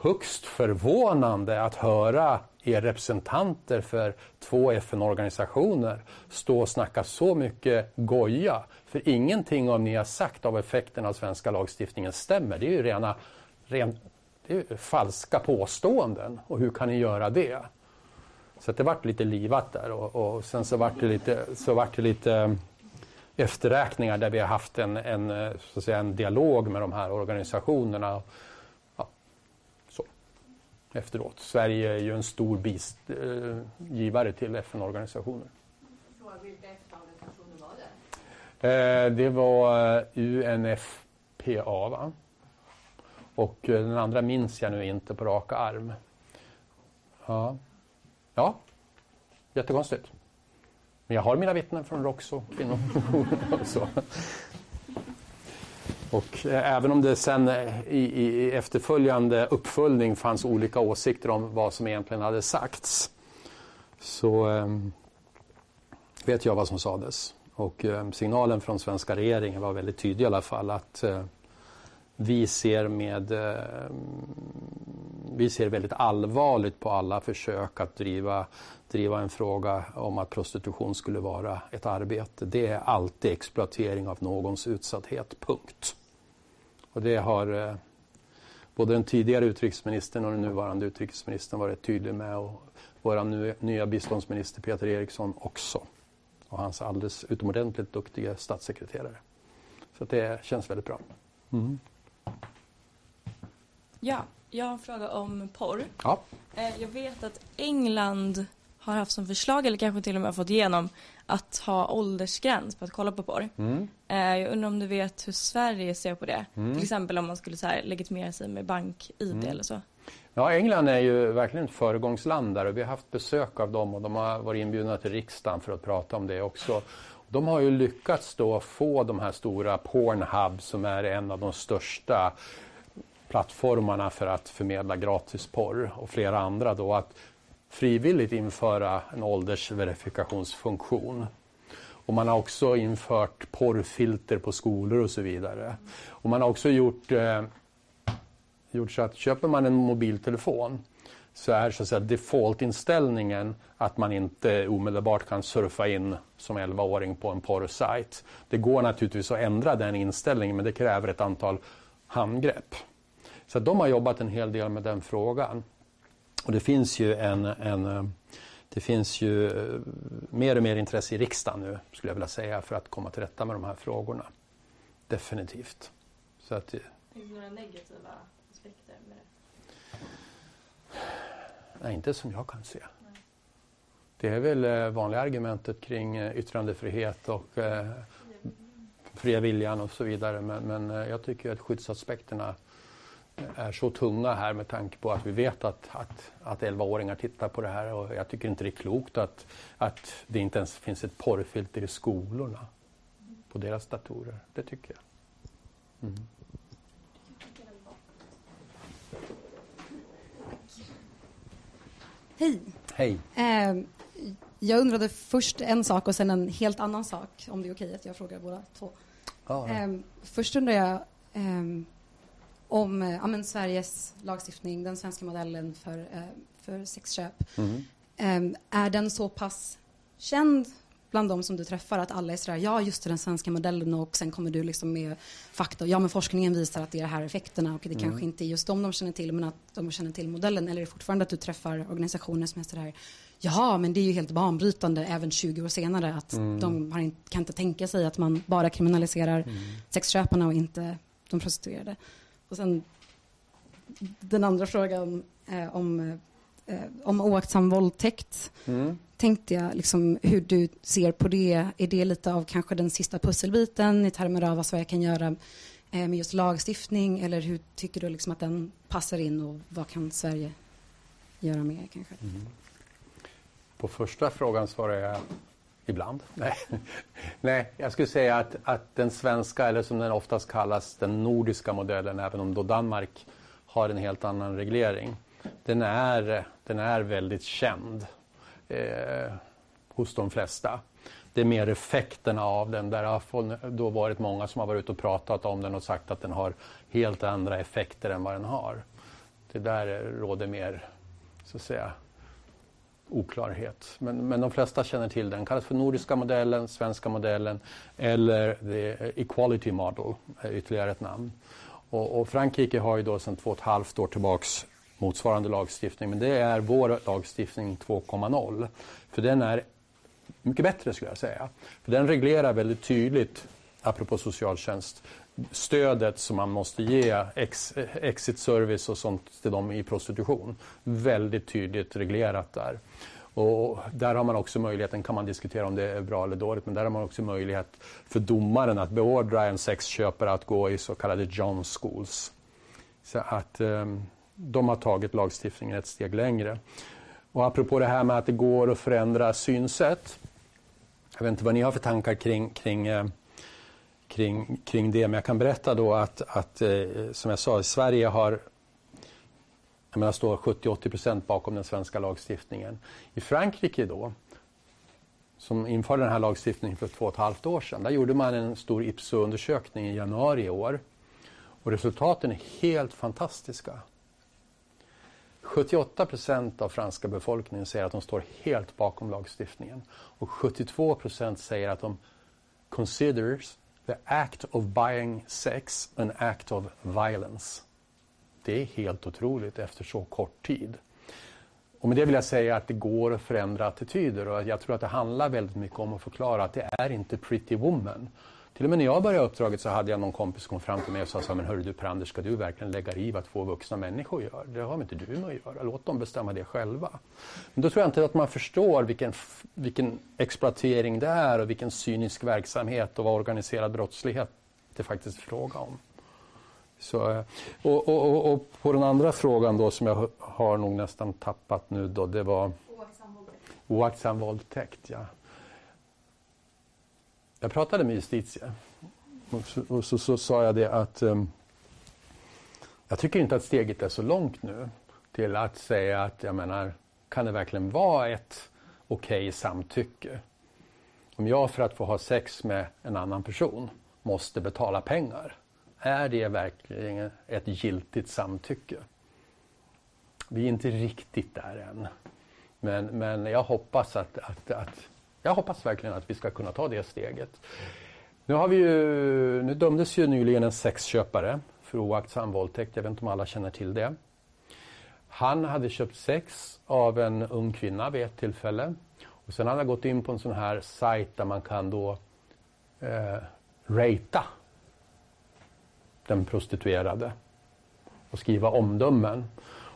högst förvånande att höra er representanter för två FN-organisationer stå och snacka så mycket goja. För ingenting av ni har sagt av effekten av svenska lagstiftningen stämmer. Det är ju rena, ren, det är falska påståenden. Och hur kan ni göra det? Så det vart lite livat där och, och sen så vart det lite, så vart det lite eh, efterräkningar där vi har haft en, en, eh, så att säga, en dialog med de här organisationerna. Efteråt. Sverige är ju en stor bist, eh, givare till FN-organisationer. Vilka FN-organisationer var det? Eh, det var UNFPA va? Och eh, den andra minns jag nu inte på rak arm. Ja. Ja, jättekonstigt. Men jag har mina vittnen från ROX och och så. Och eh, även om det sen eh, i, i, efterföljande uppföljning fanns olika åsikter om vad som egentligen hade sagts så eh, vet jag vad som sades. Och eh, signalen från svenska regeringen var väldigt tydlig i alla fall att eh, vi ser med eh, vi ser väldigt allvarligt på alla försök att driva, driva en fråga om att prostitution skulle vara ett arbete. Det är alltid exploatering av någons utsatthet, punkt. Och det har eh, både den tidigare utrikesministern och den nuvarande utrikesministern varit tydlig med och vår nya biståndsminister Peter Eriksson också. Och hans alldeles utomordentligt duktiga statssekreterare. Så det känns väldigt bra. Mm. Ja, jag har en fråga om porr. Ja. Eh, jag vet att England har haft som förslag, eller kanske till och med fått igenom, att ha åldersgräns på att kolla på porr. Mm. Eh, jag undrar om du vet hur Sverige ser på det? Mm. Till exempel om man skulle så här, legitimera sig med bank-id Mm. eller så. Ja, England är ju verkligen ett föregångsland där och vi har haft besök av dem och de har varit inbjudna till riksdagen för att prata om det också. De har ju lyckats då få de här stora Pornhub som är en av de största plattformarna för att förmedla gratisporr och flera andra då att frivilligt införa en åldersverifikationsfunktion. Och man har också infört porrfilter på skolor och så vidare. Och man har också gjort, eh, gjort så att köper man en mobiltelefon så är så att säga defaultinställningen att man inte omedelbart kan surfa in som 11-åring på en porrsajt. Det går naturligtvis att ändra den inställningen men det kräver ett antal handgrepp. Så de har jobbat en hel del med den frågan. Och det finns ju en, en det finns ju eh, mer och mer intresse i riksdagen nu, skulle jag vilja säga, för att komma till rätta med de här frågorna. Definitivt. Så att, eh, Finns det några negativa aspekter med det? nej, inte som jag kan se. Det är väl eh, vanliga argumentet kring yttrandefrihet och eh, fria viljan och så vidare. Men, men jag tycker att skyddsaspekterna är så tunga här med tanke på att vi vet att, att, att 11-åringar tittar på det här och jag tycker inte det är klokt att, att det inte ens finns ett porrfilter i skolorna på deras datorer. Det tycker jag. Mm. Hej. Hej. Eh, jag undrade först en sak och sen en helt annan sak, om det är okej att jag frågar båda två. Ja. Eh, först undrar jag eh, om eh, ja, men Sveriges lagstiftning, den svenska modellen för, eh, för sexköp. Mm. Eh, är den så pass känd bland de som du träffar att alla är sådär, ja just det, den svenska modellen och sen kommer du liksom med fakta. Ja men forskningen visar att det är de här effekterna och det Mm. kanske inte är just dem de känner till men att de känner till modellen. Eller är det fortfarande att du träffar organisationer som är sådär, ja men det är ju helt banbrytande även 20 år senare att Mm. de inte, kan inte tänka sig att man bara kriminaliserar Mm. sexköparna och inte de prostituerade. Och sen den andra frågan eh, om, eh, om oaktsam våldtäkt Mm. tänkte jag liksom hur du ser på det. Är det lite av kanske den sista pusselbiten i termer av vad Sverige kan göra eh, med just lagstiftning eller hur tycker du liksom att den passar in och vad kan Sverige göra mer kanske? Mm. På första frågan svarar jag ibland. Nej, Nej jag skulle säga att, att den svenska, eller som den oftast kallas, den nordiska modellen, även om då Danmark har en helt annan reglering, den är, den är väldigt känd eh, hos de flesta. Det är mer effekterna av den. Där har då varit många som har varit ute och pratat om den och sagt att den har helt andra effekter än vad den har. Det där råder mer, så att säga, oklarhet. Men, men de flesta känner till den. Den kallas för nordiska modellen, svenska modellen eller the equality model, eh, ytterligare ett namn. Och, och Frankrike har ju då sedan två och ett halvt år tillbaks motsvarande lagstiftning. Men det är vår lagstiftning 2.0. För den är mycket bättre skulle jag säga. För den reglerar väldigt tydligt, apropå socialtjänst, stödet som man måste ge ex, exit service och sånt till dem i prostitution. Väldigt tydligt reglerat där. Och där har man också möjligheten, kan man diskutera om det är bra eller dåligt, men där har man också möjlighet för domaren att beordra en sexköpare att gå i så kallade John Schools. Så att eh, de har tagit lagstiftningen ett steg längre. Och apropå det här med att det går att förändra synsätt. Jag vet inte vad ni har för tankar kring, kring, eh, kring, kring det, men jag kan berätta då att, att eh, som jag sa, Sverige har jag menar, står 70-80 procent bakom den svenska lagstiftningen. I Frankrike då, som införde den här lagstiftningen för två och ett halvt år sedan, där gjorde man en stor IPSO-undersökning i januari i år. Och resultaten är helt fantastiska. 78 procent av franska befolkningen säger att de står helt bakom lagstiftningen. Och 72 procent säger att de considers the act of buying sex an act of violence. Det är helt otroligt efter så kort tid. Och med det vill jag säga att det går att förändra attityder och jag tror att det handlar väldigt mycket om att förklara att det är inte pretty woman. Till och med när jag började uppdraget så hade jag någon kompis som kom fram till mig och sa men hörru du Per-Anders, ska du verkligen lägga dig i vad två vuxna människor gör? Det har inte du med att göra. Låt dem bestämma det själva. Men då tror jag inte att man förstår vilken, vilken exploatering det är och vilken cynisk verksamhet och vad organiserad brottslighet det faktiskt är fråga om. Så, eh, och, och, och, på den andra frågan då som jag har nog nästan tappat nu då, det var. Oaktsam våldtäkt ja. Jag pratade med justitie och så, och så, så sa jag det att um, jag tycker inte att steget är så långt nu till att säga att jag menar, kan det verkligen vara ett okej okay samtycke? Om jag för att få ha sex med en annan person måste betala pengar, är det verkligen ett giltigt samtycke? Vi är inte riktigt där än. Men, men jag hoppas att, att, att jag hoppas verkligen att vi ska kunna ta det steget. Nu, har vi ju, nu dömdes ju nyligen en sexköpare för oaktsam våldtäkt. Jag vet inte om alla känner till det. Han hade köpt sex av en ung kvinna vid ett tillfälle. Och sen hade han gått in på en sån här sajt där man kan då eh, ratea den prostituerade och skriva omdömen.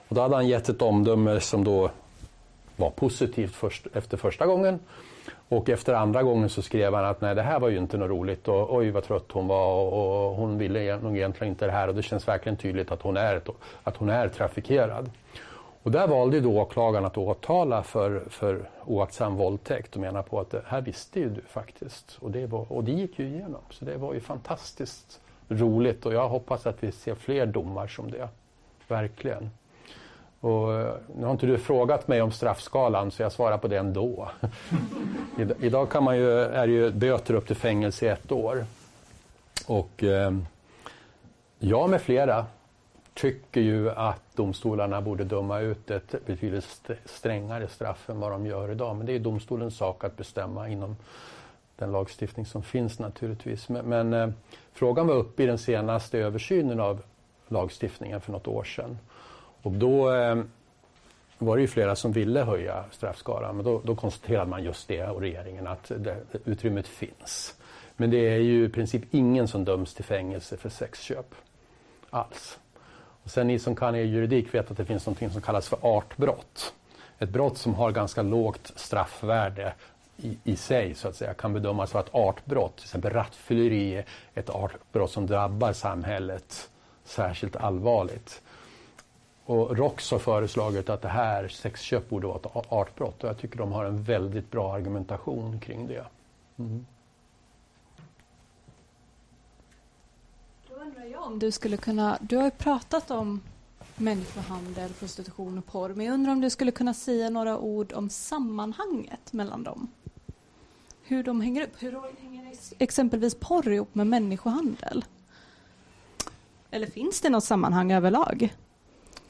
Och då hade han gett ett omdöme som då var positivt först, efter första gången och efter andra gången så skrev han att nej det här var ju inte något roligt och oj vad trött hon var och, och hon ville e-, nog egentligen inte det här och det känns verkligen tydligt att hon är, att hon är trafikerad. Och där valde då åklagaren att åtala för, för oaktsam våldtäkt och menar på att det här visste ju du faktiskt. Och det, var, och det gick ju igenom. Så det var ju fantastiskt roligt och jag hoppas att vi ser fler domar som det. Verkligen. Och eh, nu har inte du frågat mig om straffskalan så jag svarar på det ändå. Idag kan man ju, är ju böter upp till fängelse i ett år. Och eh, jag med flera tycker ju att domstolarna borde döma ut ett betydligt strängare straff än vad de gör idag. Men det är domstolens sak att bestämma inom den lagstiftning som finns naturligtvis. Men, men eh, frågan var uppe i den senaste översynen av lagstiftningen för något år sedan. Och då eh, var det ju flera som ville höja straffskalan men då, då konstaterade man just det och regeringen att det, utrymmet finns. Men det är ju i princip ingen som döms till fängelse för sexköp alls. Och sen ni som kan er juridik vet att det finns något som kallas för artbrott. Ett brott som har ganska lågt straffvärde i, i sig så att säga kan bedömas vara ett artbrott. Till exempel rattfylleri är ett artbrott som drabbar samhället särskilt allvarligt. Och ROX har föreslagit att det här sexköp borde vara ett artbrott och jag tycker de har en väldigt bra argumentation kring det. Mm. Då undrar jag om du skulle kunna, du har ju pratat om människohandel, prostitution och porr, men jag undrar om du skulle kunna säga några ord om sammanhanget mellan dem? Hur de hänger upp? Hur hänger exempelvis porr ihop med människohandel? Eller finns det något sammanhang överlag?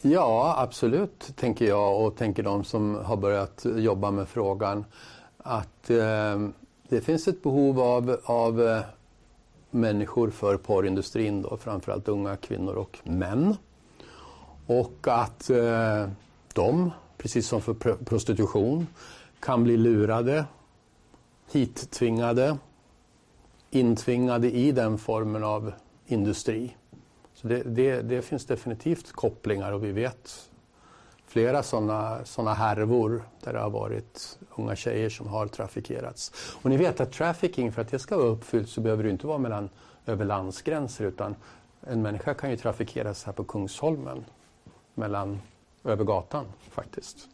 Ja, absolut, tänker jag och tänker de som har börjat jobba med frågan. Att eh, det finns ett behov av, av eh, människor för porrindustrin, då, framförallt unga kvinnor och män. Och att eh, de, precis som för pr- prostitution, kan bli lurade, hittvingade, intvingade i den formen av industri. Så det, det, det finns definitivt kopplingar och vi vet flera sådana såna härvor där det har varit unga tjejer som har trafikerats. Och ni vet att trafficking, för att det ska vara uppfyllt så behöver det inte vara mellan, över landsgränser utan en människa kan ju trafikeras här på Kungsholmen mellan, över gatan faktiskt.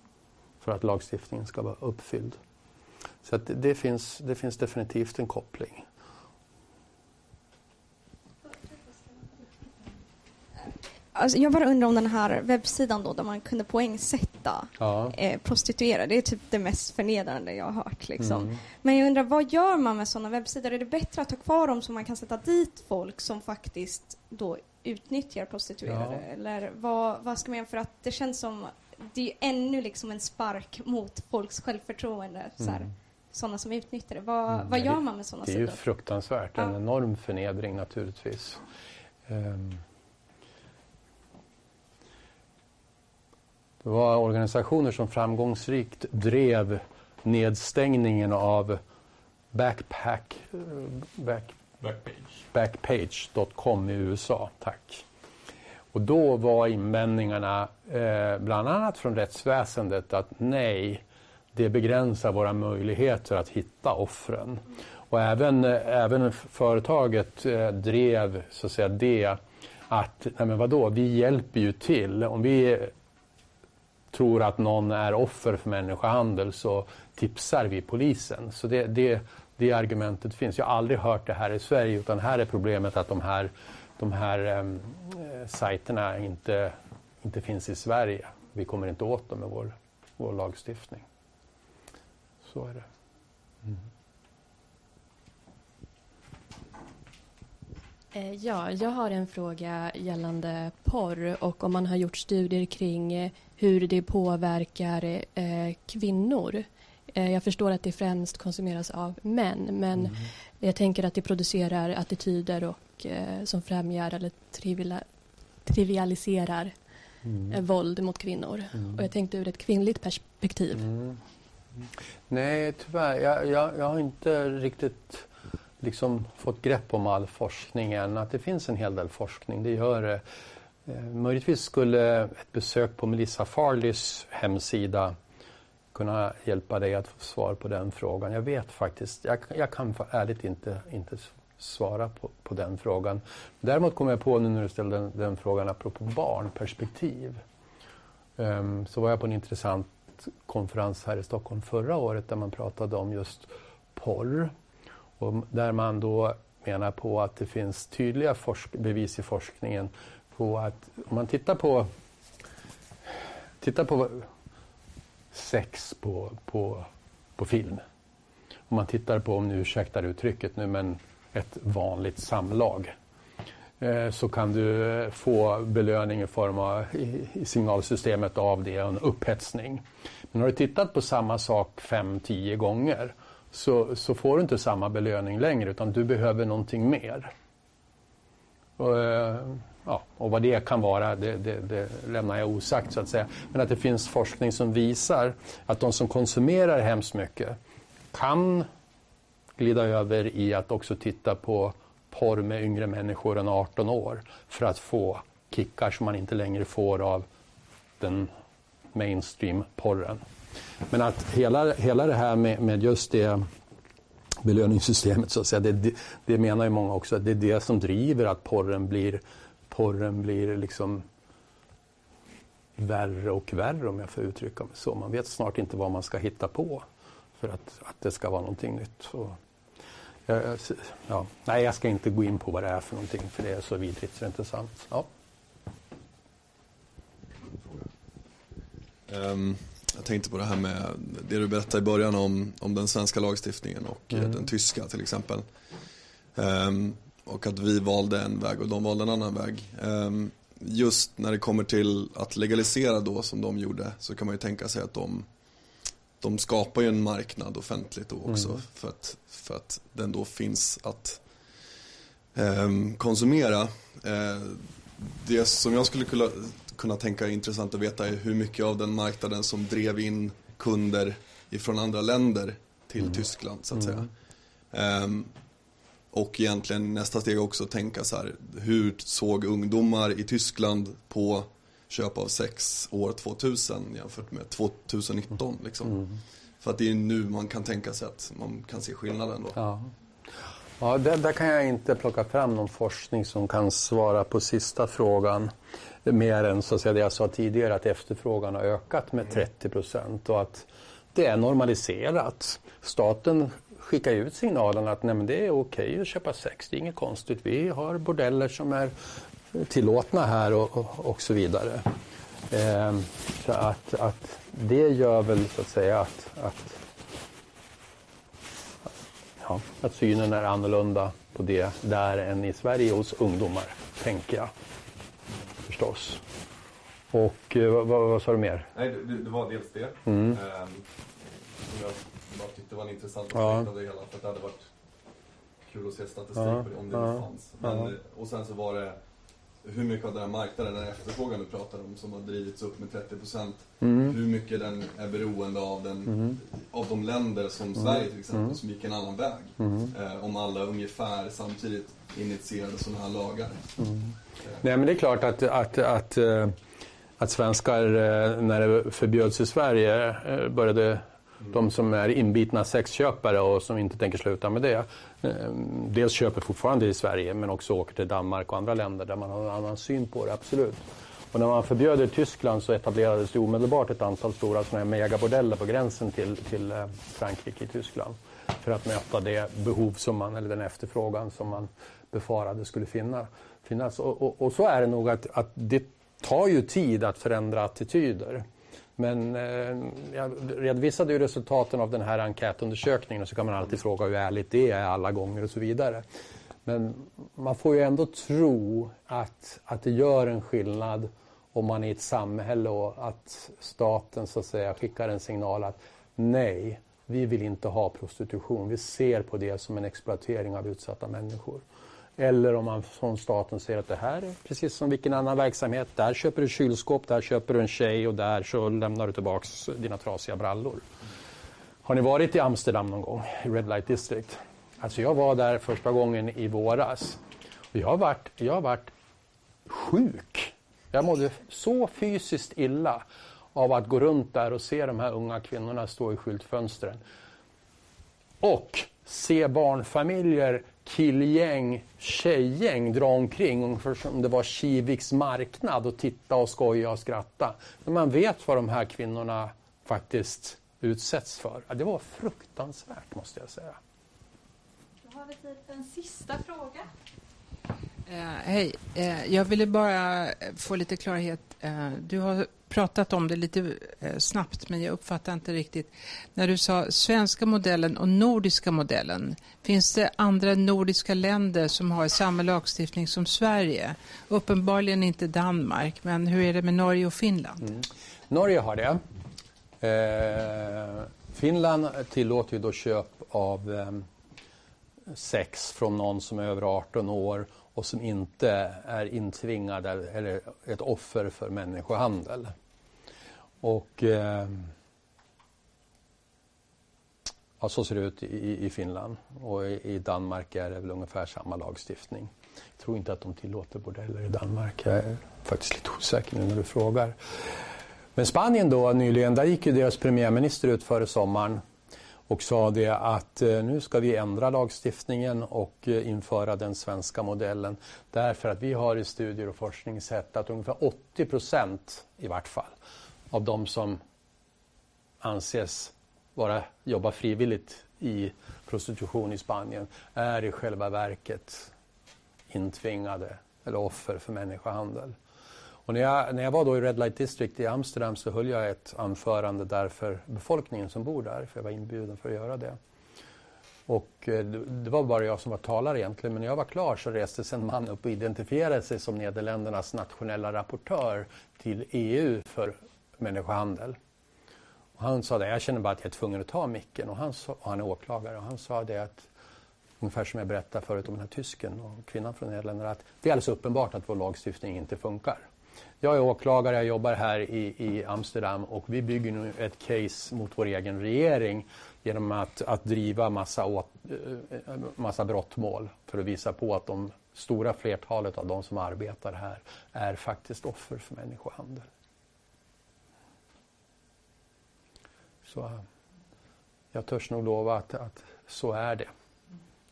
För att lagstiftningen ska vara uppfylld. Så att det, det, finns, det finns definitivt en koppling. Alltså, jag bara undrar om den här webbsidan då, där man kunde poängsätta Ja. eh, prostituerade. Det är typ det mest förnedrande jag har hört. Liksom. Mm. Men jag undrar, vad gör man med sådana webbsidor? Är det bättre att ha kvar dem så man kan sätta dit folk som faktiskt då utnyttjar prostituerade? Ja. Eller vad, vad ska man göra? För att det känns som, det är ännu liksom en spark mot folks självförtroende. Mm. Sådana som utnyttjar det. Vad, Mm, vad gör man med sådana Det är sidor? ju fruktansvärt, en Ja. enorm förnedring naturligtvis. Ehm. Det var organisationer som framgångsrikt drev nedstängningen av Backpack, back, Backpage. Backpage.com i USA. Tack. Och då var invändningarna eh, bland annat från rättsväsendet att nej, det begränsar våra möjligheter att hitta offren. Och även, även företaget eh, drev så att säga det att, nej men vadå, vi hjälper ju till. Om vi tror att någon är offer för människohandel så tipsar vi polisen. Så det, det, det argumentet finns. Jag har aldrig hört det här i Sverige utan här är problemet att de här, de här um, sajterna inte, inte finns i Sverige. Vi kommer inte åt dem med vår, vår lagstiftning. Så är det. Mm. Eh, Ja, jag har en fråga gällande porr och om man har gjort studier kring eh, hur det påverkar eh, kvinnor. Eh, jag förstår att det främst konsumeras av män, men jag tänker att det producerar attityder och, eh, som främjar eller trivialiserar Mm. eh, våld mot kvinnor. Mm. Och jag tänkte ur ett kvinnligt perspektiv. Mm. Nej, tyvärr. Jag, jag, jag har inte riktigt liksom fått grepp om all forskning än. Att det finns en hel del forskning, det gör det. Möjligtvis skulle ett besök på Melissa Farleys hemsida kunna hjälpa dig att få svar på den frågan. Jag vet faktiskt, jag, jag kan ärligt inte, inte svara på, på den frågan. Däremot kom jag på nu när du ställde den, den frågan apropå barnperspektiv. Um, så var jag på en intressant konferens här i Stockholm förra året där man pratade om just porr. Och där man då menar på att det finns tydliga forsk- bevis i forskningen på att om man tittar på, tittar på sex på, på, på film. Om man tittar på, om ni ursäktar uttrycket nu, men ett vanligt samlag eh, så kan du eh, få belöning i form av i signalsystemet av det, en upphetsning. Men har du tittat på samma sak fem, tio gånger så, så får du inte samma belöning längre utan du behöver någonting mer. Och, eh, ja, och vad det kan vara det, det, det lämnar jag osagt så att säga. Men att det finns forskning som visar att de som konsumerar hemskt mycket kan glida över i att också titta på porr med yngre människor än 18 år för att få kickar som man inte längre får av den mainstream-porren. Men att hela, hela det här med, med just det belöningssystemet, så att säga, det, det, det menar ju många också, att det är det som driver att porren blir, porren blir liksom värre och värre om jag får uttrycka mig så. Man vet snart inte vad man ska hitta på för att, att det ska vara någonting nytt. Så, ja, ja, nej, jag ska inte gå in på vad det är för någonting för det är så vidrigt så det är inte sant. Ja. Um, jag tänkte på det här med det du berättade i början om, om den svenska lagstiftningen och eh, Mm. den tyska till exempel. Ehm, och att vi valde en väg och de valde en annan väg. Ehm, just när det kommer till att legalisera då som de gjorde så kan man ju tänka sig att de, de skapar ju en marknad offentligt då också Mm. för, att, för att den då finns att ehm, konsumera. Eh, det som jag skulle kunna, kunna tänka är intressant att veta är hur mycket av den marknaden som drev in kunder ifrån andra länder till Tyskland så att säga. Ehm, och egentligen nästa steg också tänka så här, hur såg ungdomar i Tyskland på köp av sex år 2000 jämfört med 2019 liksom. Mm. För att det är nu man kan tänka sig att man kan se skillnaden då. Ja. Ja, där, där kan jag inte plocka fram någon forskning som kan svara på sista frågan. Mer än så att säga, det jag sa tidigare att efterfrågan har ökat med 30 procent och att det är normaliserat. Staten skickar ut signalen att nej, men det är okej att köpa sex, det är inget konstigt. Vi har bordeller som är tillåtna här och, och, och så vidare. Eh, så att, att det gör väl så att säga att, att ja, att synen är annorlunda på det där än i Sverige hos ungdomar, tänker jag. Förstås. Och eh, vad, vad, vad sa du mer? Nej, det, det var dels det. Mm. Ehm, som jag bara tyckte var en intressant Ja. aspekt av det hela. För att det hade varit kul att se statistik Ja, på det om det ja, fanns. Men, ja. eh, Och sen så var det hur mycket av den här marknaden, den här efterfrågan du pratar om, som har drivits upp med 30 procent. Mm. Hur mycket den är beroende av, den, Mm. av de länder som Mm. Sverige till exempel, Mm. som gick en annan väg. Mm. Eh, om alla ungefär samtidigt initierade sådana här lagar. Mm. Nej, men det är klart att, att, att, eh, att svenskar, eh, när det förbjöds i Sverige, eh, de som är inbitna sexköpare och som inte tänker sluta med det, eh, dels köper fortfarande i Sverige men också åker till Danmark och andra länder där man har en annan syn på det, absolut. Och när man förbjöd det i Tyskland så etablerades det omedelbart ett antal stora såna här megabordeller på gränsen till, till eh, Frankrike i Tyskland för att möta det behov som man, eller den efterfrågan som man befarade skulle finna, finnas. Och, och, och så är det nog att, att det tar ju tid att förändra attityder. Men eh, jag redovisade ju resultaten av den här enkätundersökningen och så kan man alltid fråga hur ärligt det är alla gånger och så vidare. Men man får ju ändå tro att, att det gör en skillnad om man är i ett samhälle och att staten så att säga skickar en signal att nej, vi vill inte ha prostitution. Vi ser på det som en exploatering av utsatta människor. Eller om man från staten säger att det här är precis som vilken annan verksamhet. Där köper du kylskåp, där köper du en tjej och där så lämnar du tillbaks dina trasiga brallor. Har ni varit i Amsterdam någon gång? I Red Light District? Alltså jag var där första gången i våras. Och jag har varit, jag har varit sjuk. Jag mådde så fysiskt illa av att gå runt där och se de här unga kvinnorna stå i skyltfönstren. Och se barnfamiljer, killgäng, tjejgäng dra omkring ungefär som det var Kiviks marknad och titta och skoja och skratta. Men man vet vad de här kvinnorna faktiskt utsätts för. Ja, det var fruktansvärt måste jag säga. Då har vi tid för en sista fråga. Eh, hej, eh, jag ville bara få lite klarhet. Eh, du har pratat om det lite eh, snabbt, men jag uppfattar inte riktigt. När du sa svenska modellen och nordiska modellen, finns det andra nordiska länder som har samma lagstiftning som Sverige? Uppenbarligen inte Danmark, men hur är det med Norge och Finland? Mm. Norge har det. Eh, Finland tillåter ju då köp av eh, sex från någon som är över 18 år och som inte är intvingad eller- eller ett offer för människohandel. Och eh, ja, så ser det ut i, i Finland. Och i, i Danmark är det väl ungefär samma lagstiftning. Jag tror inte att de tillåter bordeller i Danmark. Jag är faktiskt lite osäker nu när du frågar. Men Spanien då nyligen, där gick ju deras premiärminister ut före sommaren och sa det att eh, nu ska vi ändra lagstiftningen och eh, införa den svenska modellen. Därför att vi har i studier och forskning sett att ungefär 80 procent i vart fall av de som anses vara, jobba frivilligt i prostitution i Spanien är i själva verket intvingade eller offer för människohandel. Och när, jag, när jag var då i Red Light District i Amsterdam så höll jag ett anförande där för befolkningen som bor där, för jag var inbjuden för att göra det. Och eh, det var bara jag som var talare egentligen, men när jag var klar så restes en man upp och identifierade sig som Nederländernas nationella rapportör till EU för människohandel. Och han sa det, jag känner bara att jag är tvungen att ta micken och han, sa, och han är åklagare och han sa det att ungefär som jag berättade förut om den här tysken och kvinnan från Nederländerna, att det är alldeles uppenbart att vår lagstiftning inte funkar. Jag är åklagare, jag jobbar här i, i Amsterdam och vi bygger nu ett case mot vår egen regering genom att, att driva massa, åt, eh, massa brottmål för att visa på att de stora flertalet av de som arbetar här är faktiskt offer för människohandel. Så eh, jag törs nog lova att, att så är det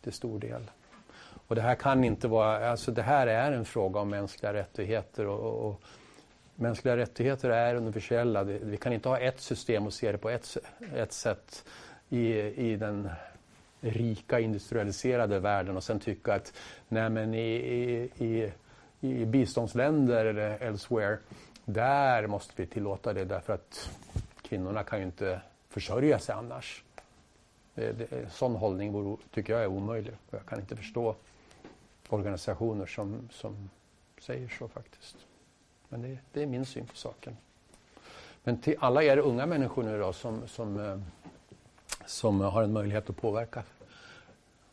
till stor del. Och det här kan inte vara, alltså det här är en fråga om mänskliga rättigheter och, och mänskliga rättigheter är universella. Vi kan inte ha ett system och se det på ett, ett sätt i, i den rika industrialiserade världen och sen tycka att nej men i, i, i biståndsländer eller elsewhere, där måste vi tillåta det därför att kvinnorna kan ju inte försörja sig annars. Det, det, sån hållning vore, tycker jag är omöjlig. Jag kan inte förstå organisationer som, som säger så faktiskt. Men det, det, är min syn på saken. Men till alla er unga människor nu då som, som, eh, som har en möjlighet att påverka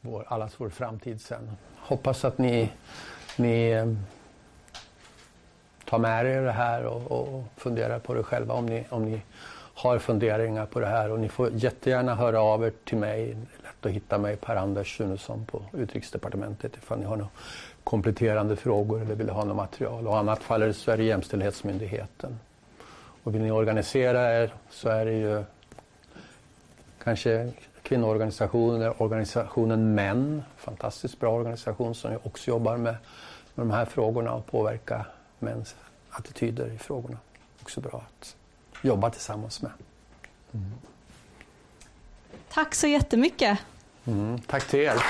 vår, allas vår framtid sen. Hoppas att ni, ni eh, tar med er det här och, och funderar på det själva om ni, om ni har funderingar på det här och ni får jättegärna höra av er till mig. Det är lätt att hitta mig, Per-Anders Sunesson på Utrikesdepartementet ifall ni har några kompletterande frågor eller vill ha något material. Och i annat fall så är det Jämställdhetsmyndigheten. Och vill ni organisera er så är det ju kanske kvinnoorganisationer, organisationen Män, fantastiskt bra organisation som också jobbar med, med de här frågorna och påverka mäns attityder i frågorna. Också bra att jobba tillsammans med. Mm. Tack så jättemycket. Mm, tack till er.